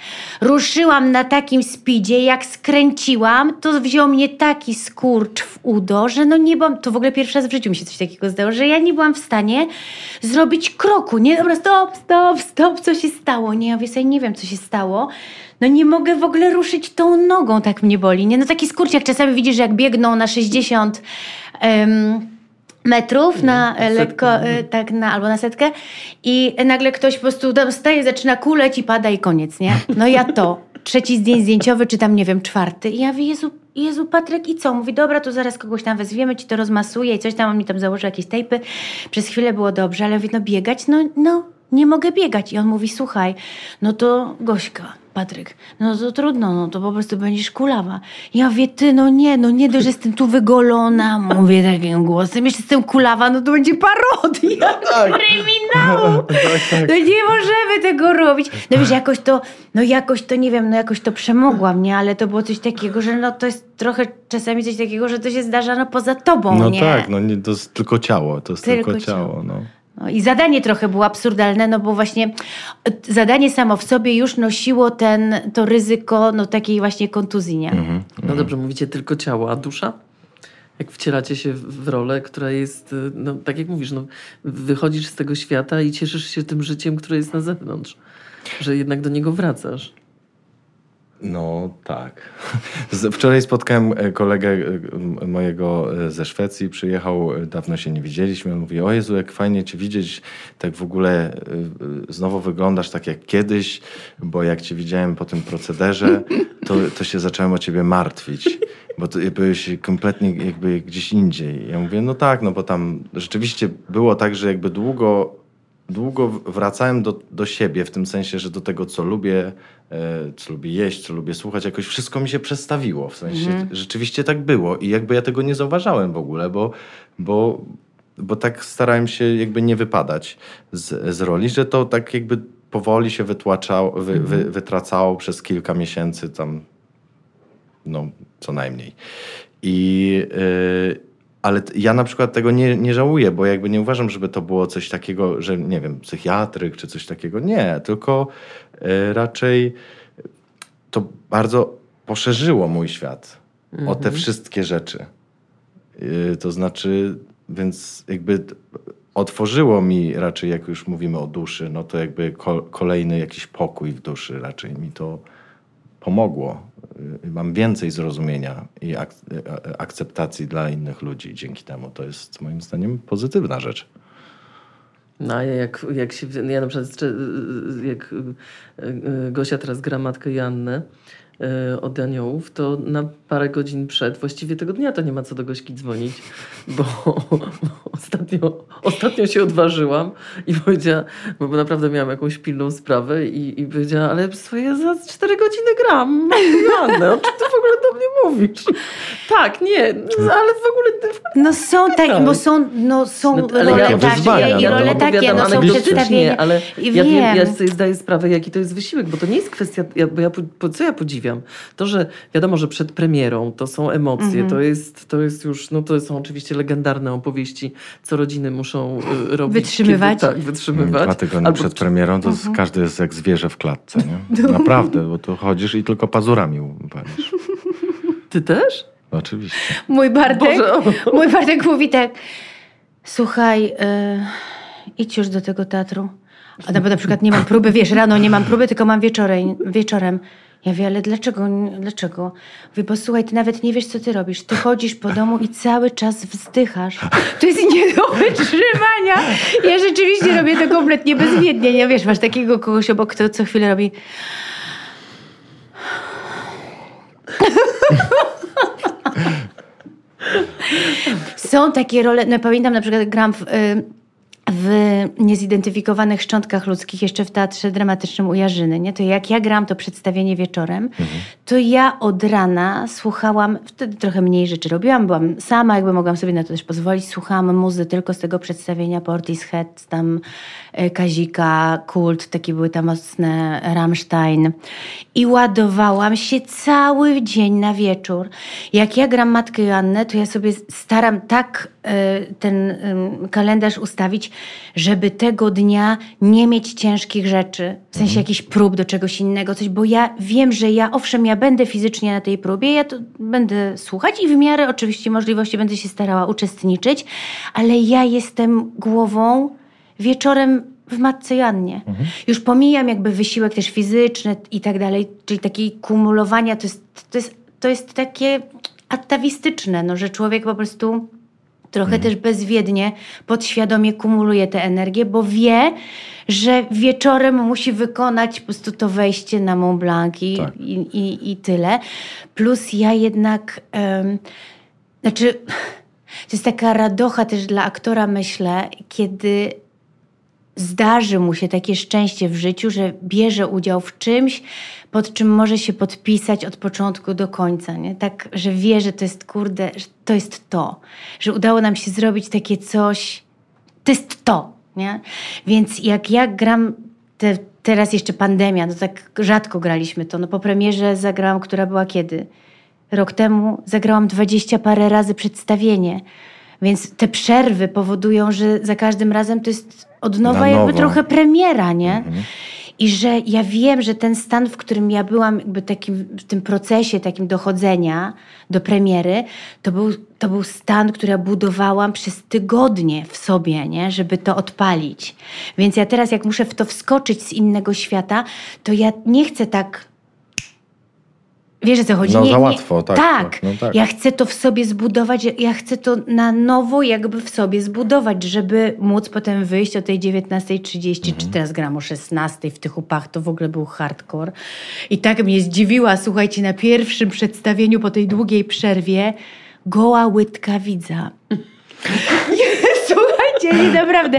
Ruszyłam na takim speedzie, jak skręciłam, to wziął mnie taki skurcz w udo, że no nie byłam, to w ogóle pierwszy raz w życiu mi się coś takiego zdało, że ja nie byłam w stanie zrobić kroku, nie, dobra, stop, stop, stop, co się stało, nie, ja sobie, nie wiem, co się stało, no nie mogę w ogóle ruszyć tą nogą, tak mnie boli, nie, no taki skurcz, jak czasami widzisz, jak biegną na 60 em, metrów na e, lekko, e, tak, na, albo na setkę i nagle ktoś po prostu tam staje, zaczyna kuleć i pada i koniec, nie? No ja to. Trzeci zdjęć zdjęciowy, czy tam, nie wiem, czwarty. I ja mówię, Jezu, Jezu, Patryk, i co? Mówi, dobra, to zaraz kogoś tam wezwiemy, ci to rozmasuje i coś tam, on mi tam założył jakieś tejpy. Przez chwilę było dobrze, ale mówi, no biegać, no, no, nie mogę biegać. I on mówi, słuchaj, no to Gośka, Patryk, no to trudno, no to po prostu będziesz kulawa. Ja mówię, ty, no nie, no nie dość, że jestem tu wygolona, mówię takim głosem, jeszcze jestem kulawa, no to będzie parodia tak. kryminału. No nie możemy tego robić. No wiesz, jakoś to, no jakoś to, nie wiem, no jakoś to przemogłam, nie? Ale to było coś takiego, że no to jest trochę czasami coś takiego, że to się zdarza no poza tobą, No nie? tak, no nie, to jest tylko ciało, to jest tylko, Tylko ciało. ciało. No. No I zadanie trochę było absurdalne, no bo właśnie e, zadanie samo w sobie już nosiło ten, to ryzyko no, takiej właśnie kontuzji, nie? Mhm. No dobrze, mówicie tylko ciało, a dusza? Jak wcielacie się w w rolę, która jest, y, no tak jak mówisz, no, wychodzisz z tego świata i cieszysz się tym życiem, które jest na zewnątrz. Że jednak do niego wracasz. No tak. Wczoraj spotkałem e, kolegę e, mojego e, ze Szwecji, przyjechał, dawno się nie widzieliśmy. On mówi, o Jezu, jak fajnie cię widzieć, tak w ogóle znowu wyglądasz tak jak kiedyś, bo jak cię widziałem po tym procederze, to, to się zacząłem o ciebie martwić. Bo ty byłeś kompletnie jakby gdzieś indziej. Ja mówię, no tak, no bo tam rzeczywiście było tak, że jakby długo długo wracałem do, do siebie, w tym sensie, że do tego, co lubię, e, co lubię jeść, co lubię słuchać, jakoś wszystko mi się przestawiło. W sensie rzeczywiście tak było i jakby ja tego nie zauważałem w ogóle, bo, bo, bo tak starałem się jakby nie wypadać z, z roli, że to tak jakby powoli się wytłaczało, wy, wy, wytracało przez kilka miesięcy tam, no co najmniej. I, yy, ale ja na przykład tego nie, nie żałuję, bo jakby nie uważam, żeby to było coś takiego, że nie wiem, psychiatryk czy coś takiego. Nie, tylko yy, raczej to bardzo poszerzyło mój świat o te wszystkie rzeczy. Yy, to znaczy, więc jakby otworzyło mi raczej, jak już mówimy o duszy, no to jakby ko- kolejny jakiś pokój w duszy raczej mi to pomogło. Y, Mam więcej zrozumienia i ak- y, akceptacji dla innych ludzi dzięki temu. To jest moim zdaniem pozytywna rzecz. No jak, jak się, ja na przykład y, jak y, y, Gosia teraz gra matkę y, od Aniołów, to na parę godzin przed, właściwie tego dnia to nie ma co do Gośki dzwonić, bo, bo ostatnio, ostatnio się odważyłam i powiedziała, bo naprawdę miałam jakąś pilną sprawę i, i powiedziała, ale swoje za cztery godziny gram Jannę, o czym ty w ogóle do mnie mówisz? Tak, nie, ale w ogóle... No są takie, bo są, no, są No, ale role ja takie i no role takie, opowiadam no są przedstawienia. Ale ja wiem, ja sobie zdaję sprawę, jaki to jest wysiłek, bo to nie jest kwestia, bo ja, po, co ja podziwiam? To, że wiadomo, że przed premierą to są emocje, Mhm. to, jest, to jest już, no to są oczywiście legendarne opowieści, co rodziny muszą y, robić. Wytrzymywać. Kiedy, tak, wytrzymywać. Dwa tygodnie Albo- przed premierą to Mhm. jest, każdy jest jak zwierzę w klatce. Nie? Naprawdę, bo tu chodzisz i tylko pazurami palisz. Ty też? Oczywiście. Mój Bartek, Boże, mój Bartek mówi tak, słuchaj, y, idź już do tego teatru. A na, bo na przykład nie mam próby, wiesz, rano nie mam próby, tylko mam wieczorem. wieczorem. Ja wiem, ale dlaczego? Dlaczego? Mówię, bo słuchaj, ty nawet nie wiesz, co ty robisz. Ty chodzisz po domu i cały czas wzdychasz. To jest nie do wytrzymania. Ja rzeczywiście robię to kompletnie bezwiednie. Nie wiesz, masz takiego kogoś obok, kto co chwilę robi... Są takie role, no pamiętam na przykład gram w, y, w niezidentyfikowanych szczątkach ludzkich jeszcze w teatrze dramatycznym u Jarzyny, nie? To jak ja gram to przedstawienie wieczorem, to ja od rana słuchałam, wtedy trochę mniej rzeczy robiłam, byłam sama, jakby mogłam sobie na to też pozwolić, słuchałam muzy tylko z tego przedstawienia Portishead, tam y, Kazika, Kult, takie były tam mocne, Rammstein i ładowałam się cały dzień na wieczór. Jak ja gram Matkę Joannę, to ja sobie staram tak y, ten kalendarz ustawić, żeby tego dnia nie mieć ciężkich rzeczy, w sensie jakichś prób do czegoś innego, coś, bo ja wiem, że ja, owszem, ja będę fizycznie na tej próbie, ja to będę słuchać i w miarę oczywiście możliwości będę się starała uczestniczyć, ale ja jestem głową wieczorem w Matce Joannie. Już pomijam jakby wysiłek też fizyczny i tak dalej, czyli takiej kumulowania, to jest, to jest, to jest takie atawistyczne, no, że człowiek po prostu trochę też bezwiednie, podświadomie kumuluje tę energię, bo wie, że wieczorem musi wykonać po prostu to wejście na Mont Blanc i, Tak. i, i, i tyle. Plus ja jednak, em, znaczy, to jest taka radocha też dla aktora, myślę, kiedy zdarzy mu się takie szczęście w życiu, że bierze udział w czymś, pod czym może się podpisać od początku do końca. Nie? Tak, że wie, że to jest kurde, że to jest to. Że udało nam się zrobić takie coś, to jest to. Nie? Więc jak ja gram, te, teraz jeszcze pandemia, no tak rzadko graliśmy to. No po premierze zagrałam, która była kiedy? Rok temu zagrałam dwadzieścia parę razy przedstawienie. Więc te przerwy powodują, że za każdym razem to jest od nowa Na jakby nowo. trochę premiera, nie? I że ja wiem, że ten stan, w którym ja byłam jakby takim, w tym procesie takim dochodzenia do premiery, to był, to był stan, który ja budowałam przez tygodnie w sobie, nie? żeby to odpalić. Więc ja teraz jak muszę w to wskoczyć z innego świata, to ja nie chcę tak Wiesz o co chodzi? No, za łatwo, tak, Tak. tak, no tak. Ja chcę to w sobie zbudować, ja chcę to na nowo jakby w sobie zbudować, żeby móc potem wyjść o tej 19.30, Mhm. czy teraz gram o 16.00 w tych upach, to w ogóle był hardcore. I tak mnie zdziwiła, słuchajcie, na pierwszym przedstawieniu po tej długiej przerwie goła łydka widza. Słuchajcie, nie naprawdę.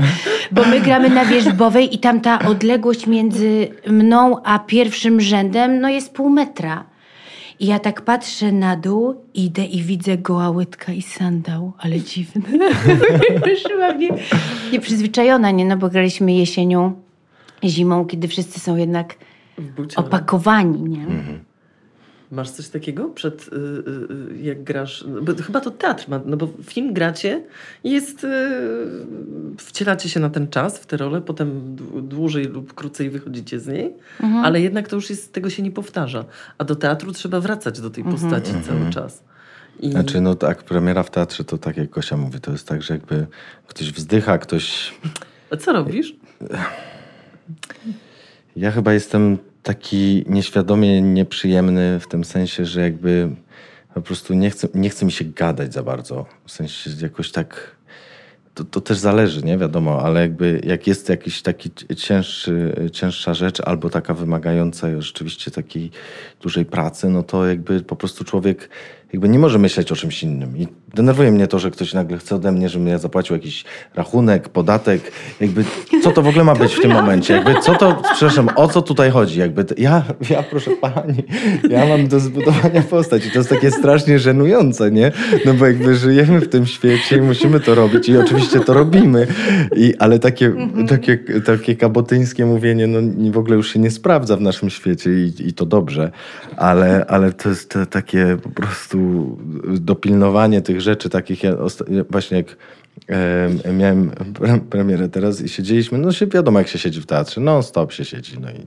Bo my gramy na wierzbowej i tam ta odległość między mną a pierwszym rzędem no jest pół metra. I ja tak patrzę na dół, idę i widzę goła łydka i sandał, ale dziwny. Wyszłam nie, nieprzyzwyczajona, nie? No bo graliśmy jesienią, zimą, kiedy wszyscy są jednak buciorach. opakowani, nie? Masz coś takiego przed, y, y, y, jak grasz? No Bo chyba to teatr ma, no bo film gracie i jest, y, wcielacie się na ten czas, w tę rolę, potem dłu- dłużej lub krócej wychodzicie z niej, ale jednak to już jest, tego się nie powtarza. A do teatru trzeba wracać do tej postaci cały czas. I Znaczy, no tak, premiera w teatrze to tak jak Gosia mówi, to jest tak, że jakby ktoś wzdycha, ktoś... A co robisz? Ja chyba jestem taki nieświadomie nieprzyjemny w tym sensie, że jakby po prostu nie chce, nie chce mi się gadać za bardzo. W sensie jakoś tak... To, to też zależy, nie wiadomo, ale jakby jak jest jakiś taki cięższy, cięższa rzecz albo taka wymagająca rzeczywiście takiej dużej pracy, no to jakby po prostu człowiek jakby nie może myśleć o czymś innym. I denerwuje mnie to, że ktoś nagle chce ode mnie, żebym ja zapłacił jakiś rachunek, podatek. Jakby co to w ogóle ma być w tym momencie? Jakby co to, przepraszam, o co tutaj chodzi? Jakby to, ja, ja proszę pani, ja mam do zbudowania postać i to jest takie strasznie żenujące, nie? No bo jakby żyjemy w tym świecie i musimy to robić i oczywiście to robimy. I, ale takie, takie, takie kabotyńskie mówienie no, w ogóle już się nie sprawdza w naszym świecie i, i to dobrze, ale, ale to jest te, takie po prostu dopilnowanie tych rzeczy, takich właśnie jak e, miałem pre- premierę teraz i siedzieliśmy, no się wiadomo jak się siedzi w teatrze, non stop się siedzi, no i.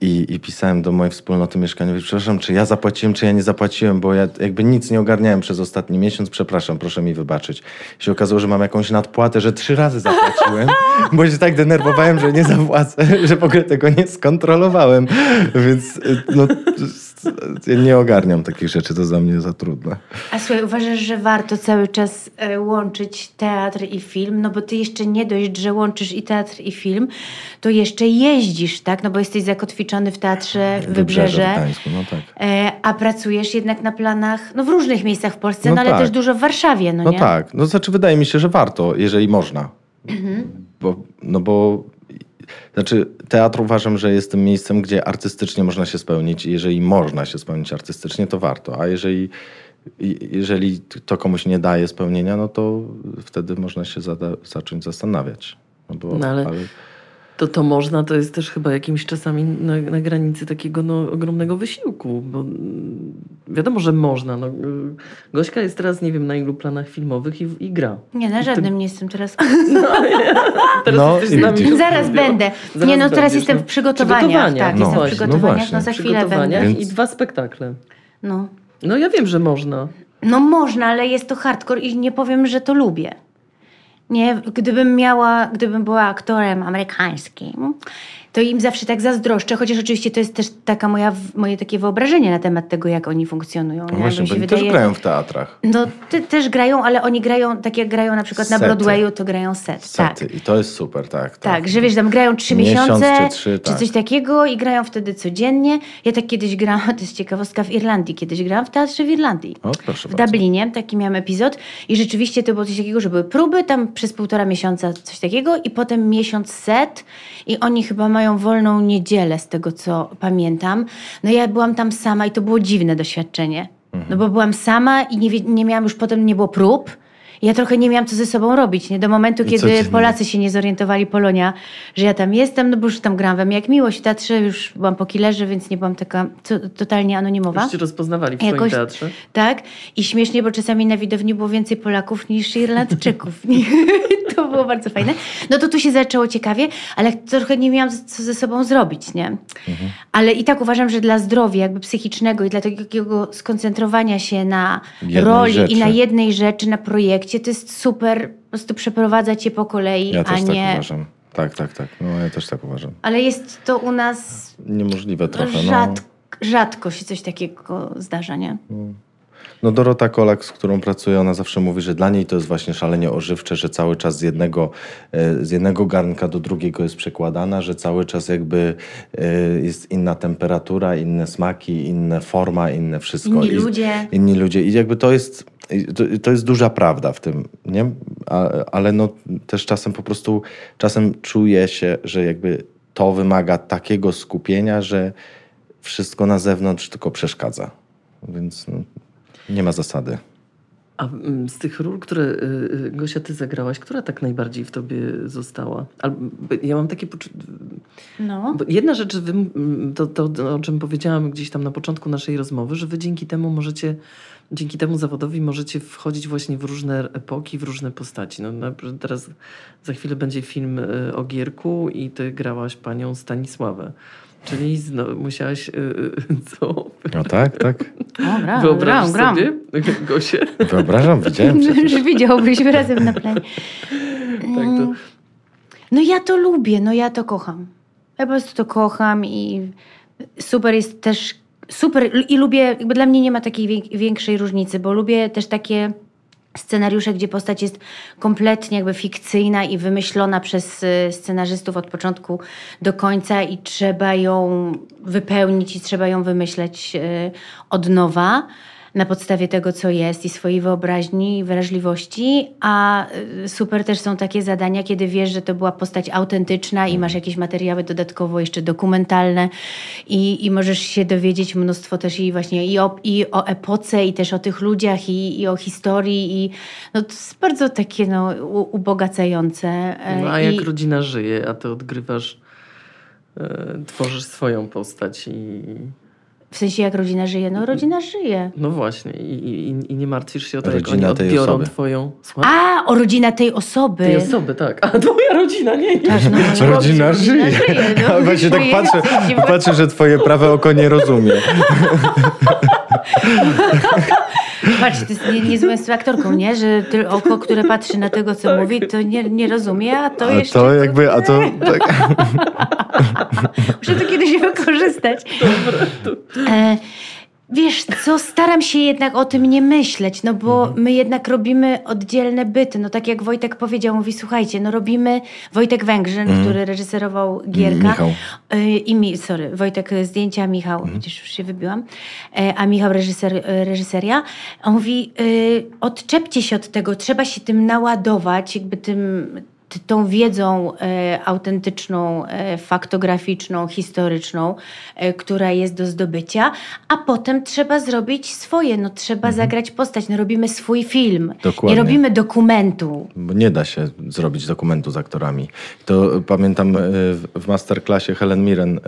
I, I pisałem do mojej wspólnoty mieszkaniowej, przepraszam, czy ja zapłaciłem, czy ja nie zapłaciłem, bo ja jakby nic nie ogarniałem przez ostatni miesiąc, przepraszam, proszę mi wybaczyć. I się okazało, że mam jakąś nadpłatę, że trzy razy zapłaciłem, bo się tak denerwowałem, że nie zapłacę, że w ogóle tego nie skontrolowałem. Więc y, no, ja nie ogarniam takich rzeczy, to za mnie za trudne. A słuchaj, uważasz, że warto cały czas e, łączyć teatr i film? No bo ty jeszcze nie dość, że łączysz i teatr i film, to jeszcze jeździsz, tak? No bo jesteś zakotwiczony w teatrze W Wybrzeże. w Gdańsku, no tak. E, a pracujesz jednak na planach, no w różnych miejscach w Polsce, no, No ale tak. też dużo w Warszawie, no, No nie? tak, no znaczy wydaje mi się, że warto, jeżeli można. Bo, no bo znaczy teatr uważam, że jest tym miejscem, gdzie artystycznie można się spełnić i jeżeli można się spełnić artystycznie, to warto. A jeżeli, jeżeli to komuś nie daje spełnienia, no to wtedy można się zada- zacząć zastanawiać. No, bo, No ale- To to można, to jest też chyba jakimś czasami na, na granicy takiego no, ogromnego wysiłku, bo mm, wiadomo, że można. No, y, Gośka jest teraz, nie wiem, na ilu planach filmowych i, i gra. Nie, na żadnym nie jestem teraz. Teraz No, jesteś z nami Zaraz będę. Zaraz nie, no teraz będziesz, jestem no. w przygotowaniach. Przygotowaniach, Tak, no jestem w no przygotowaniach, no, za chwilę będę. Więc- i dwa spektakle. No. No ja wiem, że można. No można, ale jest to hardcore i nie powiem, że to lubię. Nie, gdybym miała, gdybym była aktorem amerykańskim, to im zawsze tak zazdroszczę, chociaż oczywiście to jest też taka moja, moje takie wyobrażenie na temat tego, jak oni funkcjonują. No właśnie, bo oni wydaje, też grają w teatrach. No te, też grają, ale oni grają, tak jak grają na przykład Sety. na Broadwayu, to grają set. Sety. Tak. I to jest super, tak. Tak, tak że wiesz, tam grają trzy miesiące, czy, trzy, tak. czy coś takiego i grają wtedy codziennie. Ja tak kiedyś grałam, to jest ciekawostka, w Irlandii kiedyś grałam w teatrze w Irlandii. O, proszę w bardzo. Dublinie, taki miałam epizod i rzeczywiście to było coś takiego, że były próby tam przez półtora miesiąca, coś takiego i potem miesiąc set i oni chyba mają wolną niedzielę z tego, co pamiętam. No ja byłam tam sama i to było dziwne doświadczenie. No bo byłam sama i nie, nie miałam już potem, nie było prób ja trochę nie miałam co ze sobą robić, nie? Do momentu, I kiedy Polacy się nie zorientowali, Polonia, że ja tam jestem, no bo już tam gram we jak miłość w teatrze, już byłam po killerze, więc nie byłam taka to, totalnie anonimowa. Już cię rozpoznawali w Jakoś, teatrze. Tak. I śmiesznie, bo czasami na widowni było więcej Polaków niż Irlandczyków. to było bardzo fajne. No to tu się zaczęło ciekawie, ale trochę nie miałam co ze sobą zrobić, nie? Mhm. Ale i tak uważam, że dla zdrowia jakby psychicznego i dla takiego skoncentrowania się na jednej roli rzeczy. i na jednej rzeczy, na projekcie, to jest super po prostu przeprowadzać je po kolei, ja a też tak nie... tak uważam. Tak, tak, tak. No ja też tak uważam. Ale jest to u nas... Niemożliwe trochę, rzad... no. Rzadko się coś takiego zdarza, nie? No. No Dorota Kolak, z którą pracuję, ona zawsze mówi, że dla niej to jest właśnie szalenie ożywcze, że cały czas z jednego, e, z jednego garnka do drugiego jest przekładana, że cały czas jakby e, jest inna temperatura, inne smaki, inna forma, inne wszystko. Inni I, ludzie. Inni ludzie. I jakby to jest, to, to jest duża prawda w tym, nie? A, ale no też czasem po prostu, czasem czuje się, że jakby to wymaga takiego skupienia, że wszystko na zewnątrz tylko przeszkadza. Więc no, nie ma zasady. A mm, z tych ról, które y, y, Gosia ty zagrałaś, która tak najbardziej w tobie została? Ja mam takie poczucie. No. Jedna rzecz, to, to, o czym powiedziałam gdzieś tam na początku naszej rozmowy, że wy dzięki temu możecie, dzięki temu zawodowi możecie wchodzić właśnie w różne epoki, w różne postaci. No, teraz za chwilę będzie film y, o Gierku i ty grałaś panią Stanisławę. Czyli znowu musiałaś. Yy, co? No tak, tak. Dobra, Wyobrażasz gram, sobie, Gosię? Wyobrażam, widziałem przecież. Że widziałbyśmy razem na planie. tak, to... Mm. No ja to lubię, no ja to kocham. Ja po prostu to kocham i super jest też. Super i lubię, jakby dla mnie nie ma takiej większej różnicy, bo lubię też takie scenariusze, gdzie postać jest kompletnie jakby fikcyjna i wymyślona przez y, scenarzystów od początku do końca i trzeba ją wypełnić i trzeba ją wymyśleć y, od nowa na podstawie tego, co jest i swojej wyobraźni i wrażliwości, a y, super też są takie zadania, kiedy wiesz, że to była postać autentyczna i masz jakieś materiały dodatkowo jeszcze dokumentalne i, i możesz się dowiedzieć mnóstwo też i właśnie i o, i o epoce i też o tych ludziach i, i o historii i no to jest bardzo takie no, ubogacające. E, no a jak I... rodzina żyje, a ty odgrywasz, e, tworzysz swoją postać i w sensie jak rodzina żyje? No rodzina żyje. No właśnie i, i, i nie martwisz się o to, rodzina jak oni odbiorą osoby. twoją... Słucham? A, o rodzina tej osoby. Tej osoby, tak. A twoja rodzina nie. Tak, no, no, rodzina żyje. żyje no, właśnie tak patrzę, patrzę, że twoje prawe oko nie rozumie. Patrz, to jest nie, niezłą aktorką, nie? Że oko, które patrzy na tego, co tak. mówi, to nie, nie rozumie, a to a jeszcze... To jakby, a to... Tak. Muszę to kiedyś wykorzystać. Dobra. E, Wiesz co, staram się jednak o tym nie myśleć, no bo mhm. my jednak robimy oddzielne byty. No tak jak Wojtek powiedział, mówi, słuchajcie, no robimy, Wojtek Węgrzyn, mhm. który reżyserował Gierka. Michał. Y, I mi, sorry, Wojtek zdjęcia, Michał, mhm. widzisz, już się wybiłam, y, a Michał reżyser, y, reżyseria. On mówi, odczepcie się od tego, trzeba się tym naładować, jakby tym tą wiedzą e, autentyczną, e, faktograficzną, historyczną, e, która jest do zdobycia, a potem trzeba zrobić swoje, no trzeba mhm. zagrać postać, no robimy swój film, Dokładnie. nie robimy dokumentu. Bo nie da się zrobić dokumentu z aktorami. To pamiętam w masterclassie Helen Mirren,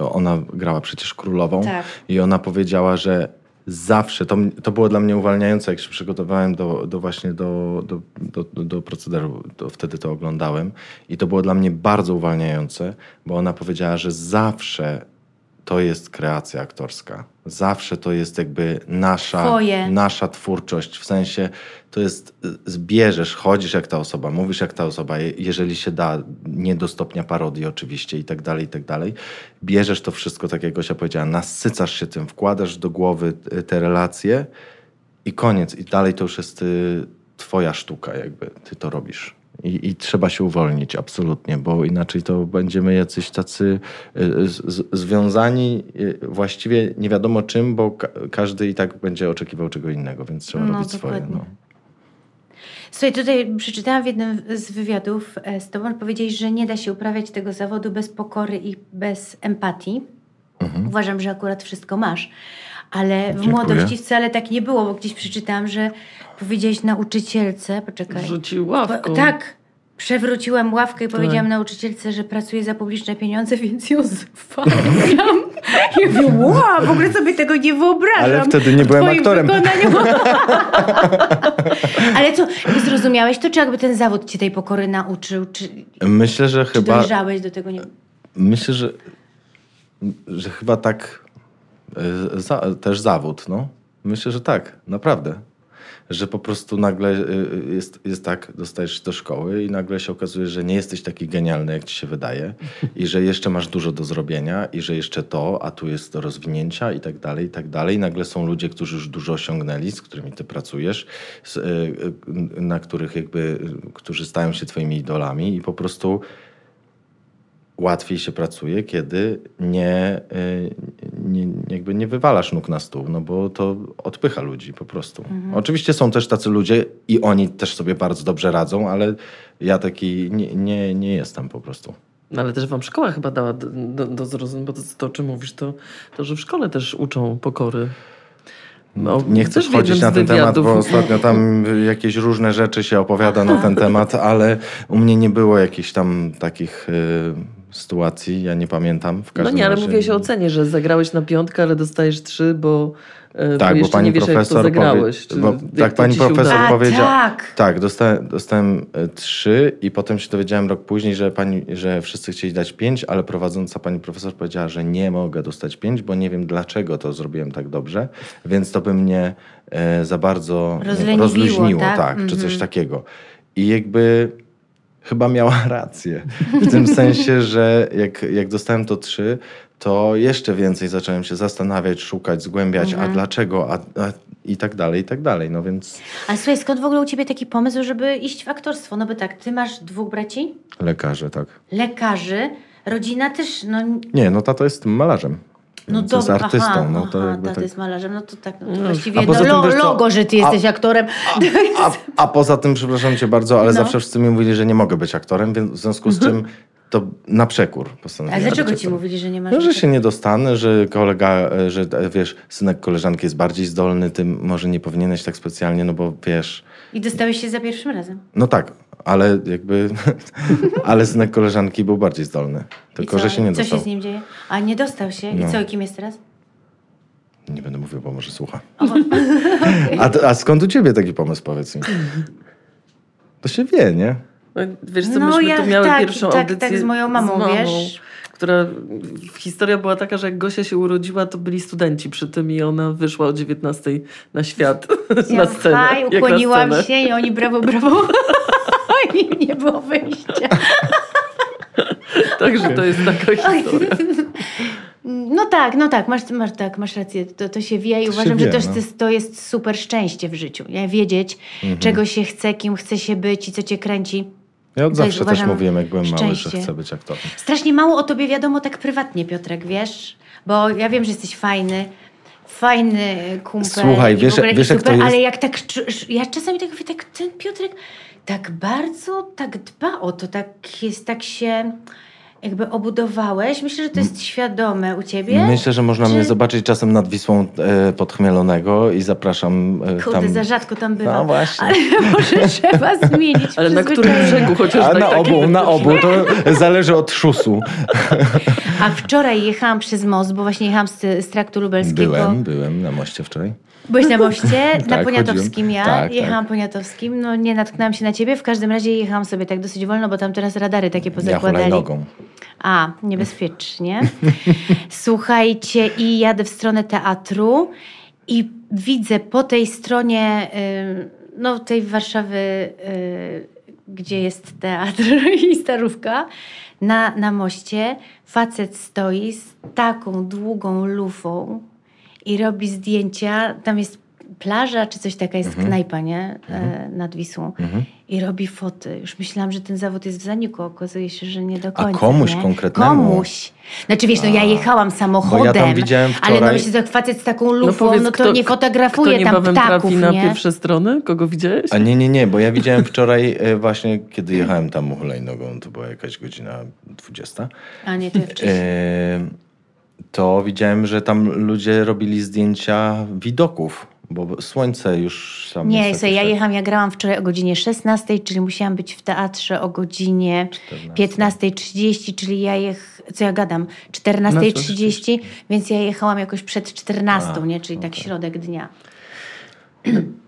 ona grała przecież królową tak. i ona powiedziała, że zawsze, to, to było dla mnie uwalniające, jak się przygotowałem do, do właśnie do, do, do, do procederu, to wtedy to oglądałem i to było dla mnie bardzo uwalniające, bo ona powiedziała, że zawsze to jest kreacja aktorska. Zawsze to jest jakby nasza, Twoje. nasza twórczość. W sensie to jest, y, zbierzesz, chodzisz jak ta osoba, mówisz jak ta osoba, je- jeżeli się da, nie do stopnia parodii oczywiście i tak dalej, i tak dalej. Bierzesz to wszystko, tak jak Gosia powiedziała, nasycasz się tym, wkładasz do głowy y, te relacje i koniec. I dalej to już jest y, twoja sztuka jakby, ty to robisz. I, I trzeba się uwolnić, absolutnie, bo inaczej to będziemy jacyś tacy y, z, z, związani y, właściwie nie wiadomo czym, bo ka każdy i tak będzie oczekiwał czego innego, więc trzeba No, robić swoje. dokładnie. No. Słuchaj, tutaj przeczytałam w jednym z wywiadów e, z tobą, powiedziałeś, że nie da się uprawiać tego zawodu bez pokory i bez empatii. Mhm. Uważam, że akurat wszystko masz. Ale w Dziękuję. młodości wcale tak nie było, bo gdzieś przeczytałam, że powiedziałeś nauczycielce, poczekaj. Rzucił ławką. Bo, tak. Przewróciłem ławkę i powiedziałam Tak. nauczycielce, że pracuję za publiczne pieniądze, więc ją zwalniam. Ja mówię, wow, w ogóle sobie tego nie wyobrażam. Ale wtedy nie byłem aktorem. Ale co, zrozumiałeś to, czy jakby ten zawód cię tej pokory nauczył? Czy, Myślę, że czy chyba... dojrzałeś do tego? Nie... Myślę, że, że chyba tak y, za, też zawód, no. Myślę, że tak, naprawdę. Że po prostu nagle y, y, jest, jest tak, dostajesz do szkoły i nagle się okazuje, że nie jesteś taki genialny, jak ci się wydaje i że jeszcze masz dużo do zrobienia i że jeszcze to, a tu jest do rozwinięcia i tak dalej, i tak dalej. Nagle są ludzie, którzy już dużo osiągnęli, z którymi ty pracujesz, y, na których jakby, którzy stają się twoimi idolami i po prostu łatwiej się pracuje, kiedy nie, nie, jakby nie wywalasz nóg na stół, no bo to odpycha ludzi po prostu. Oczywiście są też tacy ludzie i oni też sobie bardzo dobrze radzą, ale ja taki nie, nie, nie jestem po prostu. No, ale też wam szkoła chyba dała do, do, do zrozumienia, bo to, to, o czym mówisz, to, to, że w szkole też uczą pokory. No, Nie chcę wchodzić na ten temat, bo ostatnio tam jakieś różne rzeczy się opowiada na ten temat, ale u mnie nie było jakichś tam takich y, sytuacji, ja nie pamiętam. W No każdym nie, ale razie. mówiłeś o ocenie, że zagrałeś na piątkę, ale dostajesz trzy, bo, e, Tak, bo bo jeszcze pani nie wiesz, profesor zagrałeś. powie- czy bo tak, pani się profesor powiedziała- tak. Tak, dostałem, dostałem trzy i potem się dowiedziałem rok później, że, pani, że wszyscy chcieli dać pięć, ale prowadząca pani profesor powiedziała, że nie mogę dostać pięć, bo nie wiem dlaczego to zrobiłem tak dobrze, więc to by mnie e, za bardzo rozluźniło, tak? tak, czy Mhm. coś takiego. I jakby chyba miała rację. W tym sensie, że jak, jak dostałem to trzy, to jeszcze więcej zacząłem się zastanawiać, szukać, zgłębiać, Mhm. a dlaczego, a, a i tak dalej, i tak dalej. No więc A słuchaj, skąd w ogóle u ciebie taki pomysł, żeby iść w aktorstwo? No bo tak, ty masz dwóch braci, lekarze, tak. lekarzy, rodzina też, no... Nie, no tato jest malarzem. No Więc jest dobra, artystą. aha, no to aha, jakby tak. jest malarzem, no to tak, no to No. właściwie A no, tym, co, logo, że ty a- jesteś aktorem. A, a poza tym, przepraszam cię bardzo, ale No. zawsze wszyscy mi mówili, że nie mogę być aktorem, więc w związku z czym to na przekór A postanowiłem. dlaczego być ci mówili, że nie masz... No, że się nie dostanę, że kolega, e, że e, wiesz, synek koleżanki jest bardziej zdolny, ty może nie powinieneś tak specjalnie, no bo wiesz, I dostałeś się za pierwszym razem. no tak, ale jakby, ale synek koleżanki był bardziej zdolny. Tylko, co, że się nie co dostał. się z nim dzieje? A nie dostał się. No. I co, kim jest teraz? Nie będę mówił, bo może słucha. A, a skąd u ciebie taki pomysł, powiedz mi? To się wie, nie? No, wiesz co, No, myśmy ja tu miały tak, pierwszą tak, audycję tak z moją mamą, wiesz? Która, historia była taka, że jak Gosia się urodziła, to byli studenci przy tym i ona wyszła o 19 na świat, na Ja scenę. haj, jak na ukłoniłam scenę. się i oni brawo, brawo. I nie było wyjścia. Także to jest taka historia. No tak, no tak, masz, masz, tak, masz rację. To, to się wie i To uważam, wie, że też no. to, jest, to super szczęście w życiu. Ja wiedzieć, Mhm. czego się chce, kim chce się być i co cię kręci. Ja od To zawsze też mówiłem, jak byłem mały, że szczęście. chcę być aktorem. Strasznie mało o tobie wiadomo tak prywatnie, Piotrek, wiesz? Bo ja wiem, że jesteś fajny, fajny kumpel. Słuchaj, wiesz- wiesz, i jak to super, jest? Ale jak tak, ja czasami tak mówię, tak ten Piotrek tak bardzo tak dba o to, tak jest, tak się jakby obudowałeś. Myślę, że to jest świadome u ciebie. Myślę, że można Czy- mnie zobaczyć czasem nad Wisłą e, podchmielonego i zapraszam e, Kurde, tam... za rzadko tam bywam. No właśnie. Ale może trzeba zmienić Ale na którym brzegu chociaż A tak, na obu, na obu, to zależy od szusu. A wczoraj jechałam przez most, bo właśnie jechałam z, z traktu lubelskiego. Byłem, byłem na moście wczoraj. Byłeś na moście, na Tak, Poniatowskim chodziłem. ja, Tak, jechałam tak. Poniatowskim, no nie natknęłam się na ciebie, w każdym razie jechałam sobie tak dosyć wolno, bo tam teraz radary takie Ja pozakładali. hulajnogą. A, niebezpiecznie. Słuchajcie, i jadę w stronę teatru i widzę po tej stronie, y, no tej Warszawy, y, gdzie jest teatr i starówka, na, na moście facet stoi z taką długą lufą i robi zdjęcia. Tam jest plaża, czy coś taka jest Mhm. knajpa, nie? E, nad Wisłą. I robi foty. Już myślałam, że ten zawód jest w zaniku. Okazuje się, że nie do końca. komuś nie? konkretnemu? Komuś. Znaczy wiesz, no ja jechałam samochodem. widziałem Ale no wczoraj- myślę, że facet z taką lufą, no, powiedz, to nie fotografuje kto tam ptaków, trafi na nie? pierwsze strony? Kogo widziałeś? A nie, nie, nie, bo ja widziałem wczoraj e, właśnie, kiedy jechałem tam hulajnogą, to była jakaś godzina 20. A nie, to ja wcześniej. E, to widziałem, że tam ludzie robili zdjęcia widoków, bo słońce już tam Nie, jest ja jechałam, ja grałam wczoraj o godzinie 16, czyli musiałam być w teatrze o godzinie 15.30, czyli ja jech... Co ja gadam? 14.30, więc ja jechałam jakoś przed 14, A, nie? Czyli tak środek dnia.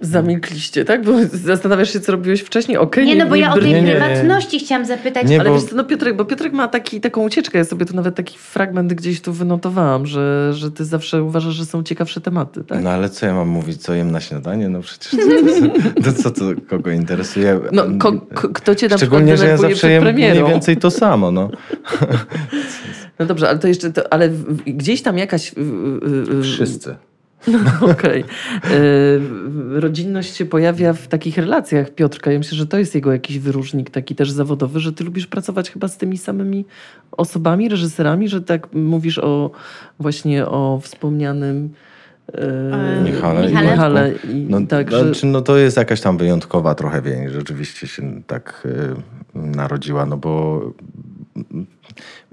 Zamilkliście, tak? Bo zastanawiasz się, co robiłeś wcześniej? Okej, Nie, no bo ja o tej nie, nie. prywatności chciałam zapytać. Nie, Ale bo- wiesz co, no Piotrek, bo Piotrek ma taki, taką ucieczkę. Ja sobie tu nawet taki fragment gdzieś tu wynotowałam, że, że ty zawsze uważasz, że są ciekawsze tematy, tak? No ale co ja mam mówić, co jem na śniadanie? No przecież to, to, to co to kogo interesuje? No, ko, ko, kto cię na Szczególnie, przykład że ja zawsze przed jem premierą? mniej więcej to samo, no. No dobrze, ale to jeszcze, to, ale gdzieś tam jakaś... y, y, y, Wszyscy. No, Okej. Y, Rodzinność się pojawia w takich relacjach Piotrka. Ja myślę, że to jest jego jakiś wyróżnik taki też zawodowy, że ty lubisz pracować chyba z tymi samymi osobami, reżyserami, że tak mówisz o właśnie o wspomnianym y, Michale i Michale Wojtku. i No, tak, że... znaczy, no to jest jakaś tam wyjątkowa trochę więź. Rzeczywiście się tak y, narodziła, no bo,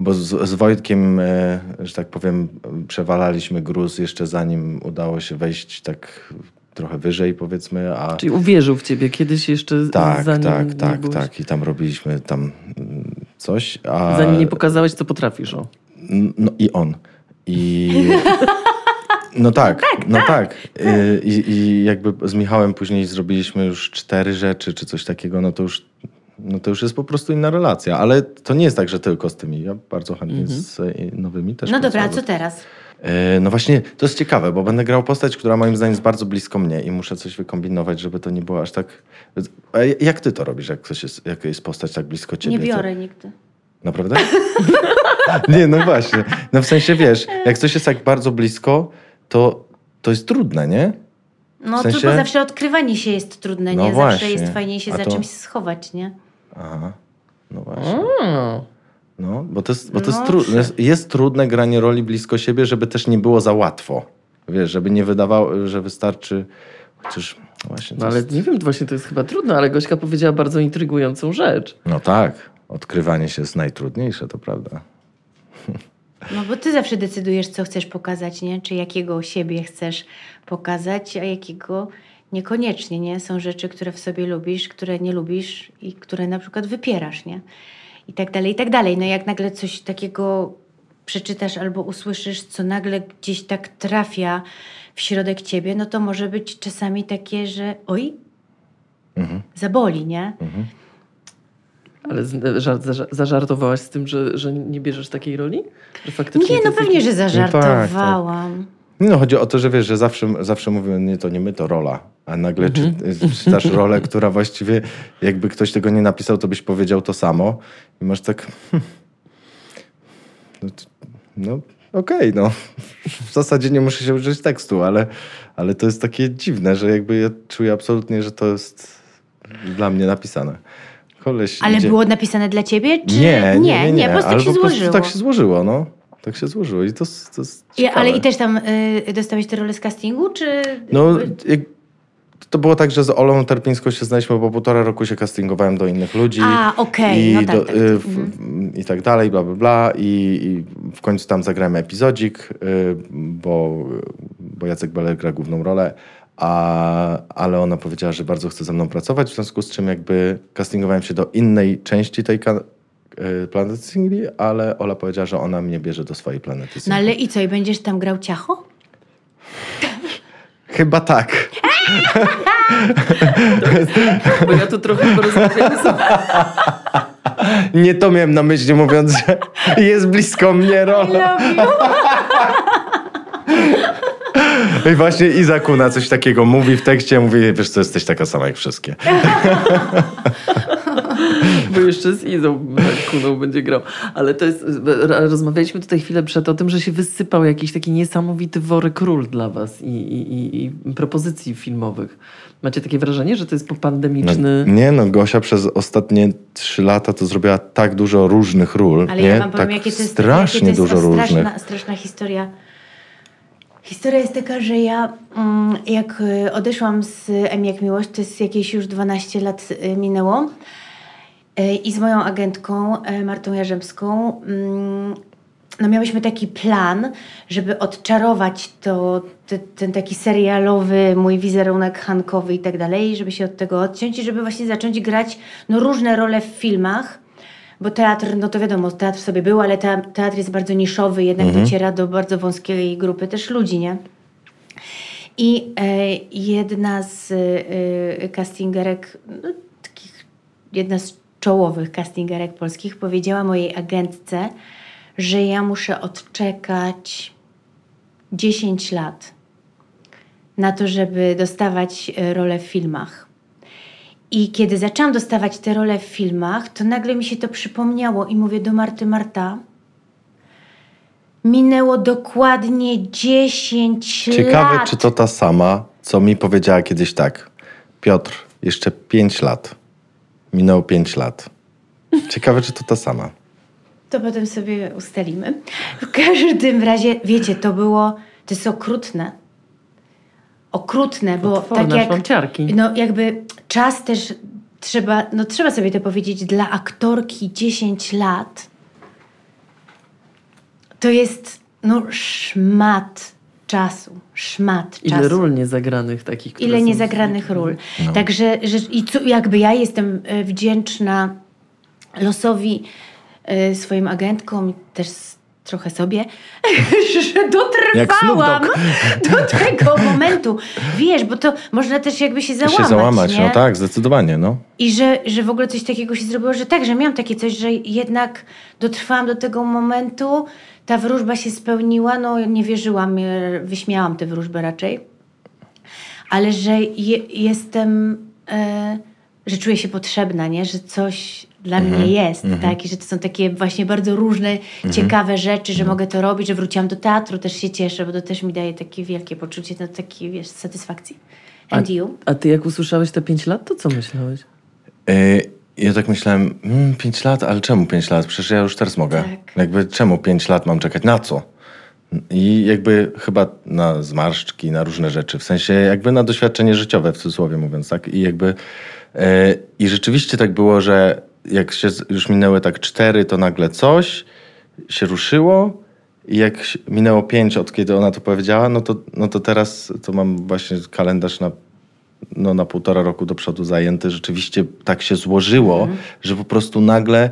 bo z, z Wojtkiem, y, że tak powiem, przewalaliśmy gruz jeszcze zanim udało się wejść tak trochę wyżej powiedzmy, a Czyli uwierzył w ciebie kiedyś jeszcze tak, zanim tak, tak, byłeś, tak i tam robiliśmy tam mm, coś, a Zanim nie pokazałeś, co potrafisz. O. no i on. I. No tak, no tak. Y, I, I jakby z Michałem później zrobiliśmy już cztery rzeczy, czy coś takiego, no to już, no to już jest po prostu inna relacja. Ale to nie jest tak, że tylko z tymi. Ja bardzo chętnie z y, nowymi też No dobra, a co teraz? Y, No właśnie, to jest ciekawe, bo będę grał postać, która moim zdaniem jest bardzo blisko mnie i muszę coś wykombinować, żeby to nie było aż tak... A jak ty to robisz, jak, ktoś jest, jak jest postać tak blisko ciebie? Nie To- biorę nigdy. Naprawdę? nie, no właśnie. No w sensie, wiesz, jak coś jest tak bardzo blisko, to, to jest trudne, nie? No W sensie- tylko zawsze odkrywanie się jest trudne, No nie? Zawsze właśnie. jest fajniej się A za to- czymś schować, nie? Aha, no właśnie. A. No, bo to jest, bo to jest, No, trudne, jest, jest trudne granie roli blisko siebie, żeby też nie było za łatwo. Wiesz, żeby nie wydawało, że wystarczy, chociaż właśnie to No ale jest... nie wiem, właśnie to jest chyba trudne, ale Gośka powiedziała bardzo intrygującą rzecz. No tak, odkrywanie się jest najtrudniejsze, to prawda. No bo ty zawsze decydujesz, co chcesz pokazać, nie? Czy jakiego siebie chcesz pokazać, a jakiego niekoniecznie, nie? Są rzeczy, które w sobie lubisz, które nie lubisz i które na przykład wypierasz, nie? I tak dalej, i tak dalej. No jak nagle coś takiego przeczytasz albo usłyszysz, co nagle gdzieś tak trafia w środek ciebie, no to może być czasami takie, że oj, Mhm. zaboli, nie? Ale żart, zaża- zażartowałaś z tym, że, że nie bierzesz takiej roli? Że faktycznie Nie, no pewnie, jakiś- że zażartowałam. No chodzi o to, że wiesz, że zawsze, zawsze mówimy, nie to nie my, to rola. A nagle czy, czytasz rolę, która właściwie jakby ktoś tego nie napisał, to byś powiedział to samo. I masz tak... hmm, no no okej, no. W zasadzie nie muszę się uczyć tekstu, ale, ale to jest takie dziwne, że jakby ja czuję absolutnie, że to jest dla mnie napisane. Koleś Ale idzie- było napisane dla ciebie? Czy... nie, nie, nie, nie, po prostu tak się po prostu złożyło. tak się złożyło, no. Tak się złożyło i to, to jest I, ale i też tam y, dostałeś te role z castingu, czy... No, jak, to było tak, że z Olą Terpińską się znaliśmy, bo półtora roku się castingowałem do innych ludzi. A, okej, i, no tak, do- tak, y, tak. w, I tak dalej, bla, bla, bla. I, I w końcu tam zagrałem epizodzik, y, bo, bo Jacek Beler gra główną rolę. A, ale ona powiedziała, że bardzo chce ze mną pracować, w związku z czym jakby castingowałem się do innej części tej planety singli, ale Ola powiedziała, że ona mnie bierze do swojej planety No singli. ale i co, i będziesz tam grał ciacho? Chyba tak. Bo ja tu trochę porozmawiamy sobie. Nie to miałem na myśli, mówiąc, że jest blisko mnie rola. I właśnie Iza Kuna coś takiego mówi w tekście, mówi, wiesz co, jesteś taka sama jak wszystkie. Bo jeszcze z Izą Kuną będzie grał. Ale to jest, rozmawialiśmy tutaj chwilę przed o tym, że się wysypał jakiś taki niesamowity worek ról dla was i, i, i, propozycji filmowych. Macie takie wrażenie, że to jest popandemiczny... No, nie no, Gosia przez ostatnie trzy lata to zrobiła tak dużo różnych ról. Ale nie? ja wam powiem, tak jakie to jest, strasznie jakie to jest dużo straszna, różnych. straszna historia. Historia jest taka, że ja mm, jak y, odeszłam z M jak Miłość, to jest jakieś już 12 lat y, minęło i z moją agentką y, Martą Jarzębską mm, no miałyśmy taki plan, żeby odczarować to, te, ten taki serialowy mój wizerunek hankowy i tak dalej, żeby się od tego odciąć i żeby właśnie zacząć grać no, różne role w filmach, bo teatr, no to wiadomo, teatr sobie był, ale te, teatr jest bardzo niszowy, jednak dociera do bardzo wąskiej grupy też ludzi, nie? I e, jedna z e, castingerek, no, takich, jedna z czołowych castingerek polskich powiedziała mojej agentce, że ja muszę odczekać 10 lat na to, żeby dostawać e, role w filmach. I kiedy zaczęłam dostawać te role w filmach, to nagle mi się to przypomniało i mówię do Marty, Marta, minęło dokładnie 10 Ciekawe, lat. czy to ta sama, co mi powiedziała kiedyś tak. Piotr, jeszcze pięć lat. Minęło pięć lat. Ciekawe, czy to ta sama. To potem sobie ustalimy. W każdym razie, wiecie, to było, to jest okrutne. Okrutne, bo tak jak, szląciarki. no jakby czas też trzeba, no trzeba sobie to powiedzieć, dla aktorki 10 lat to jest no szmat czasu, szmat Ile czasu. ról niezagranych takich, Ile są- niezagranych ról. Także że, i co, jakby ja jestem e, wdzięczna losowi, e, swoim agentkom i też trochę sobie, że dotrwałam do tego momentu. Wiesz, bo to można też jakby się załamać, się załamać, nie? no tak, zdecydowanie, no. I że, że w ogóle coś takiego się zrobiło, że tak, że miałam takie coś, że jednak dotrwałam do tego momentu, ta wróżba się spełniła, no nie wierzyłam, e, wyśmiałam tę wróżbę raczej, ale że je, jestem, e, że czuję się potrzebna, nie? że coś dla mnie jest, tak? I że to są takie właśnie bardzo różne, ciekawe rzeczy, że mogę to robić, że wróciłam do teatru, też się cieszę, bo to też mi daje takie wielkie poczucie, no, takiej, wiesz, satysfakcji. And you? A ty jak usłyszałeś te pięć lat, to co myślałeś? Yy, ja tak myślałem, mm, 5 lat, ale czemu 5 lat? Przecież ja już teraz mogę. Tak. Jakby czemu 5 lat mam czekać? Na co? I jakby chyba na zmarszczki, na różne rzeczy. W sensie jakby na doświadczenie życiowe, w cudzysłowie mówiąc, tak? I jakby... e, I rzeczywiście tak było, że jak się już minęły tak cztery, to nagle coś się ruszyło i jak minęło pięć od kiedy ona to powiedziała, no to, no to teraz to mam właśnie kalendarz na no, na półtora roku do przodu zajęty. Rzeczywiście tak się złożyło, że po prostu nagle,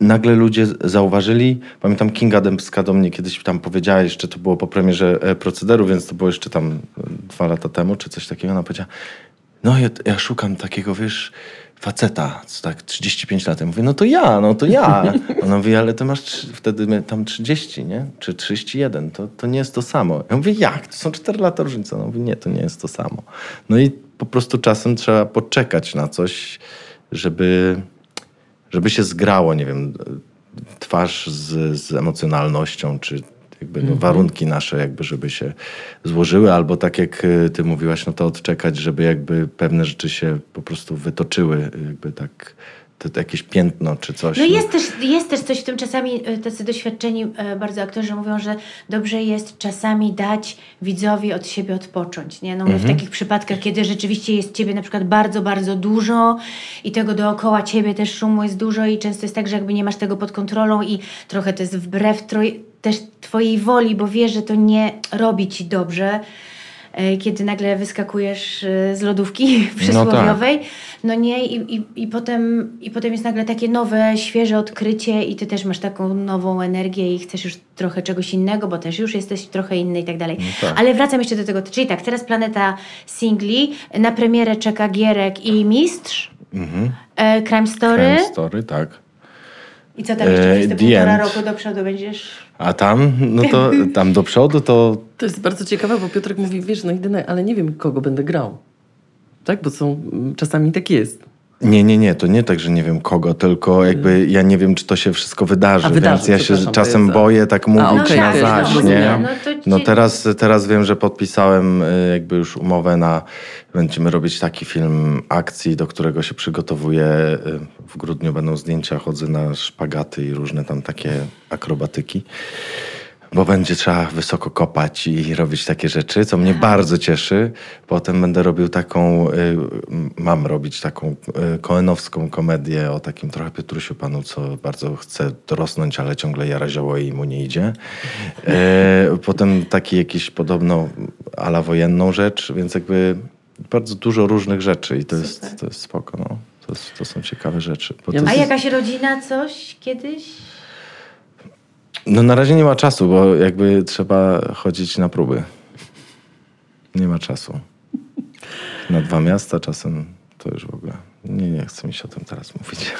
nagle ludzie zauważyli. Pamiętam Kinga Dębska do mnie kiedyś tam powiedziała, jeszcze to było po premierze e, procederu, więc to było jeszcze tam e, dwa lata temu, czy coś takiego. Ona powiedziała, no ja, ja szukam takiego, wiesz, faceta, co tak 35 lat. Ja mówię, no to ja, no to ja. Ona mówi, ale ty masz wtedy my- tam 30, nie? Czy 31, to, to nie jest to samo. Ja mówię, jak? To są 4 lata różnicy. Ona mówi, nie, to nie jest to samo. No i po prostu czasem trzeba poczekać na coś, żeby, żeby się zgrało, nie wiem, twarz z, z emocjonalnością, czy jakby no, warunki nasze, jakby, żeby się złożyły, albo tak jak y, ty mówiłaś, no to odczekać, żeby jakby pewne rzeczy się po prostu wytoczyły, jakby tak, to, jakieś piętno czy coś. No jest też, jest też coś w tym czasami, e, tacy doświadczeni e, bardzo aktorzy mówią, że dobrze jest czasami dać widzowi od siebie odpocząć. Nie? No W takich przypadkach, kiedy rzeczywiście jest ciebie na przykład bardzo, bardzo dużo i tego dookoła ciebie też szumu jest dużo i często jest tak, że jakby nie masz tego pod kontrolą i trochę to jest wbrew troj- też twojej woli, bo wiesz, że to nie robi ci dobrze. e, Kiedy nagle wyskakujesz e, z lodówki przysłowiowej, no nie, i, i, i, potem, i potem jest nagle takie nowe, świeże odkrycie i ty też masz taką nową energię i chcesz już trochę czegoś innego, bo też już jesteś trochę inny i tak dalej. tak. Ale wracam jeszcze do tego, czyli tak, teraz Planeta Singli, na premierę czeka Gierek i Mistrz, e, Crime Story. Crime Story, tak. I co tam jeszcze E, przez te The półtora roku do przodu będziesz... A tam, no to tam do przodu to To jest bardzo ciekawe, bo Piotrek mówi, wiesz, no idę, ale nie wiem, kogo będę grał. Tak, bo są, czasami tak jest. Nie, nie, nie, to nie tak, że nie wiem kogo, tylko jakby ja nie wiem, czy to się wszystko wydarzy, A, wydarzy, więc ja się czasem jest- boję tak mówić okej, na okej, zaś, no, nie? No No teraz, teraz wiem, że podpisałem y, jakby już umowę na, będziemy robić taki film akcji, do którego się przygotowuję. Y, W grudniu będą zdjęcia, chodzę na szpagaty i różne tam takie akrobatyki. Bo będzie trzeba wysoko kopać i robić takie rzeczy, co mnie bardzo cieszy. Potem będę robił taką, y, mam robić taką y, koenowską komedię o takim trochę Piotrusiu panu, co bardzo chce dorosnąć, ale ciągle jara zioło i mu nie idzie. E, potem taki jakiś podobno ala wojenną rzecz, więc jakby bardzo dużo różnych rzeczy i to, jest, to jest spoko. No. To, to są ciekawe rzeczy. A jest- jakaś rodzina, coś kiedyś? No na razie nie ma czasu, bo jakby trzeba chodzić na próby. Nie ma czasu. Na dwa miasta czasem to już w ogóle. Nie, nie chcę mi się o tym teraz mówić.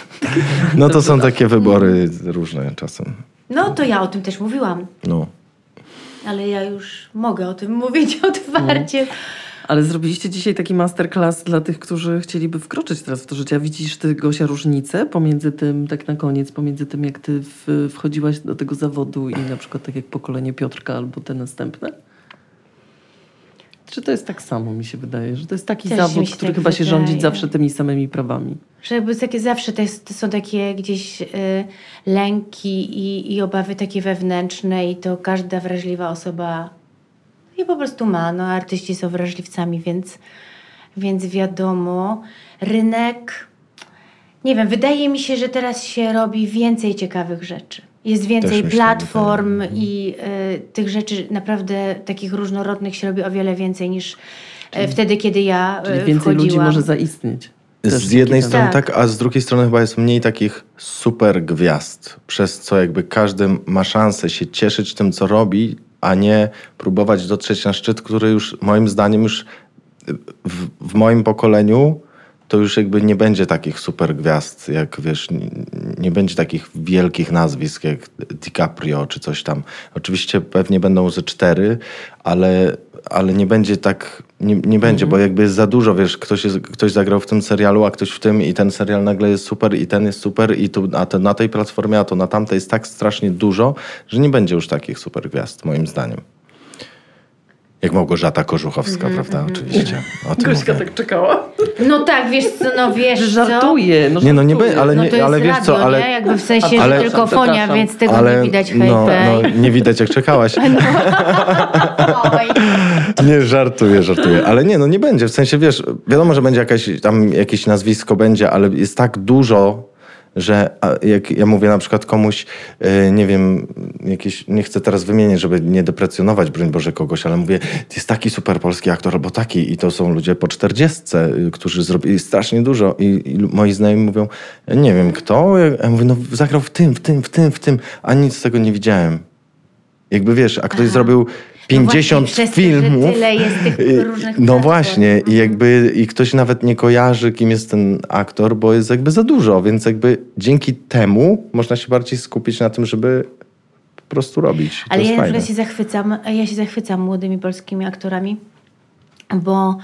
No to są takie wybory różne czasem. No to ja o tym też mówiłam, No. ale ja już mogę o tym mówić otwarcie. Ale zrobiliście dzisiaj taki masterclass dla tych, którzy chcieliby wkroczyć teraz w to życie. A widzisz ty, Gosia, różnicę pomiędzy tym, tak na koniec, pomiędzy tym, jak ty w, wchodziłaś do tego zawodu i na przykład tak jak pokolenie Piotrka albo te następne? Czy to jest tak samo, mi się wydaje, że to jest taki Też zawód, się który tak chyba się rządzi wydaje. zawsze tymi samymi prawami? Że jakby takie zawsze to, jest, to są takie gdzieś y, lęki i, i obawy takie wewnętrzne i to każda wrażliwa osoba je po prostu ma. No, artyści są wrażliwcami, więc, więc wiadomo. Rynek, nie wiem, wydaje mi się, że teraz się robi więcej ciekawych rzeczy. Jest więcej się platform wydaje. i y, tych rzeczy naprawdę takich różnorodnych się robi o wiele więcej niż y, wtedy, kiedy ja y, Czyli więcej wchodziłam. ludzi może zaistnieć. Też Z jednej strony tak. tak, a z drugiej strony chyba jest mniej takich super gwiazd, przez co jakby każdy ma szansę się cieszyć tym, co robi, a nie próbować dotrzeć na szczyt, który już moim zdaniem już w, w moim pokoleniu to już jakby nie będzie takich super gwiazd, jak wiesz, nie, nie będzie takich wielkich nazwisk jak DiCaprio czy coś tam. Oczywiście pewnie będą ze cztery, ale, ale nie będzie tak, nie, nie będzie, bo jakby jest za dużo, wiesz, ktoś, jest, ktoś zagrał w tym serialu, a ktoś w tym i ten serial nagle jest super i ten jest super i tu, a to na tej platformie, a to na tamtej jest tak strasznie dużo, że nie będzie już takich super gwiazd, moim zdaniem. Jak Małgorzata Korzuchowska, prawda? Oczywiście. O tym Gośka mówię. tak czekała. No tak, wiesz co, no wiesz co. żartuje. No, Nie, no nie by- ale No nie- to jest ale wiesz radio, co, ale- nie? Jakby w sensie, Ale- że tylko fonia, więc tego Ale nie widać. Hej, no, hej. no, nie widać jak czekałaś. Oj. Nie, żartuję, żartuję. Ale nie, no nie będzie. W sensie, wiesz, wiadomo, że będzie jakaś, tam jakieś nazwisko będzie, ale jest tak dużo, że jak ja mówię na przykład komuś, e, nie wiem, jakieś, nie chcę teraz wymienić, żeby nie deprecjonować, broń Boże, kogoś, ale mówię, jest taki super polski aktor, albo taki i to są ludzie po czterdziestce, y, którzy zrobili strasznie dużo i, i moi znajomi mówią, nie wiem kto, ja mówię, no zagrał w tym, w tym, w tym, w tym, a nic z tego nie widziałem. Jakby wiesz, a ktoś zrobił 50 No właśnie, filmów. tyle jest tych różnych No właśnie, i jakby i ktoś nawet nie kojarzy, kim jest ten aktor, bo jest jakby za dużo, więc jakby dzięki temu można się bardziej skupić na tym, żeby po prostu robić. Ale ja fajne. się zachwycam, ja się zachwycam młodymi polskimi aktorami, bo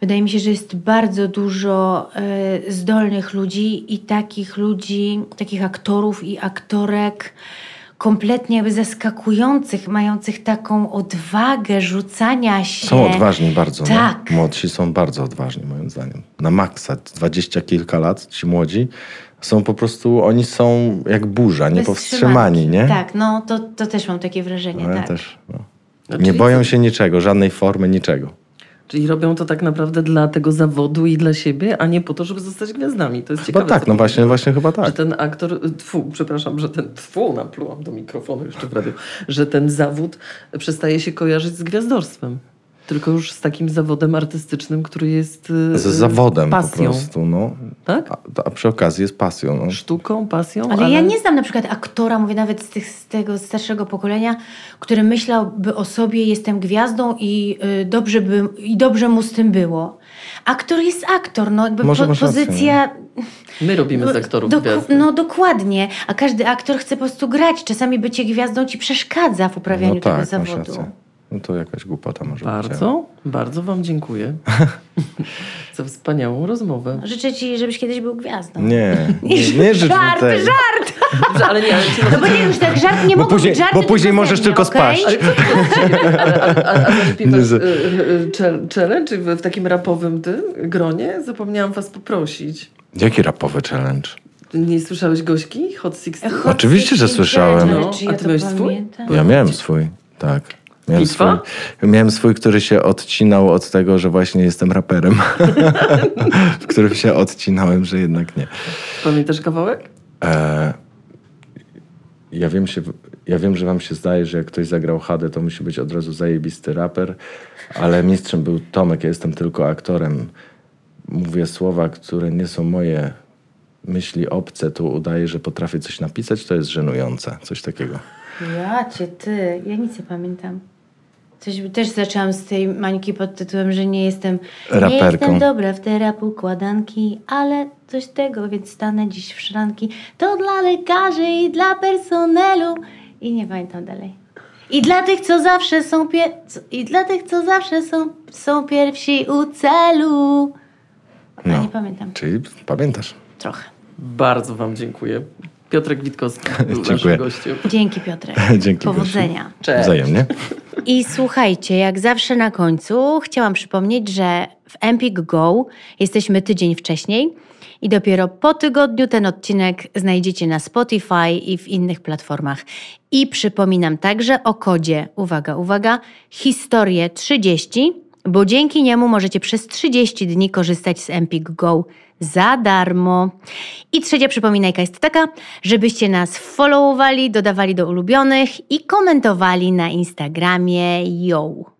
wydaje mi się, że jest bardzo dużo e, zdolnych ludzi i takich ludzi, takich aktorów i aktorek kompletnie jakby zaskakujących, mających taką odwagę rzucania się. Są odważni bardzo. Tak. No. Młodsi są bardzo odważni, moim zdaniem. Na maksa, dwadzieścia kilka lat, ci młodzi są po prostu, oni są jak burza, niepowstrzymani, nie? Tak, no to, to też mam takie wrażenie. No ja tak. też. No. A Nie boją się niczego, żadnej formy, niczego. Czyli robią to tak naprawdę dla tego zawodu i dla siebie, a nie po to, żeby zostać gwiazdami. To jest Chyba ciekawe. tak, no właśnie, właśnie chyba Że tak. ten aktor, tfu, przepraszam, że ten, tfu, naplułam do mikrofonu jeszcze w radiu, że ten zawód przestaje się kojarzyć z gwiazdorstwem. Tylko już z takim zawodem artystycznym, który jest y, Z zawodem pasją. po prostu, no. Tak? A, a przy okazji jest pasją. No. Sztuką, pasją, Ale, ja nie znam na przykład aktora, mówię nawet z, tych, z tego starszego pokolenia, który myślałby o sobie, jestem gwiazdą i, y, dobrze, by, i dobrze mu z tym było. Aktor jest aktor, no jakby Może po, rację, pozycja... My robimy z aktorów Doku- gwiazdy. No dokładnie, a każdy aktor chce po prostu grać. Czasami bycie gwiazdą ci przeszkadza w uprawianiu No tego tak, masz zawodu. rację. No to jakaś głupota może być. Bardzo, bardzo Wam dziękuję za wspaniałą rozmowę. Życzę ci, żebyś kiedyś był gwiazdą. Nie, nie, nie życz mi Żart, tego. żart! Ale nie, ale No bo nie, już tak żart nie mogą później- być żarty, bo później możesz tylko okej? spaść. Ale co to a, a, a zaśpiewasz Nie, że- y, y, chal- challenge w, w takim rapowym tym gronie? Zapomniałam was poprosić. Jaki rapowy challenge? Nie słyszałeś Gośki? Hot 16? Hot Oczywiście, że 16 słyszałem. No, a ty miałeś swój? Ja miałem swój, tak. Miałem swój, miałem swój, który się odcinał od tego, że właśnie jestem raperem. w którym się odcinałem, że jednak nie. Pamiętasz kawałek? E, ja, wiem się, ja wiem, że wam się zdaje, że jak ktoś zagrał HD, to musi być od razu zajebisty raper, ale mistrzem był Tomek, ja jestem tylko aktorem. Mówię słowa, które nie są moje myśli obce, to udaję, że potrafię coś napisać, to jest żenujące. Coś takiego. Ja cię, ty. Ja nic nie pamiętam. Coś, też zaczęłam z tej mańki pod tytułem, że nie jestem Nie Raperką. jestem dobra w te rap układanki, ale coś tego, więc stanę dziś w szranki. To dla lekarzy i dla personelu. I nie pamiętam dalej. I dla tych, co zawsze są pie- co- I dla tych, co zawsze są, są pierwsi u celu. A No. nie pamiętam. Czyli pamiętasz. Trochę. Bardzo wam dziękuję. Piotrek Witkowski był Dziękuję. naszym gościem. Dzięki Piotrek. Dzięki, Powodzenia. Cześć. Wzajemnie. I słuchajcie, jak zawsze na końcu chciałam przypomnieć, że w Empik Go jesteśmy tydzień wcześniej i dopiero po tygodniu ten odcinek znajdziecie na Spotify i w innych platformach. I przypominam także o kodzie, uwaga, uwaga, historię 30, bo dzięki niemu możecie przez 30 dni korzystać z Empik Go za darmo. I trzecia przypominajka jest taka, żebyście nas followowali, dodawali do ulubionych i komentowali na Instagramie. Yo!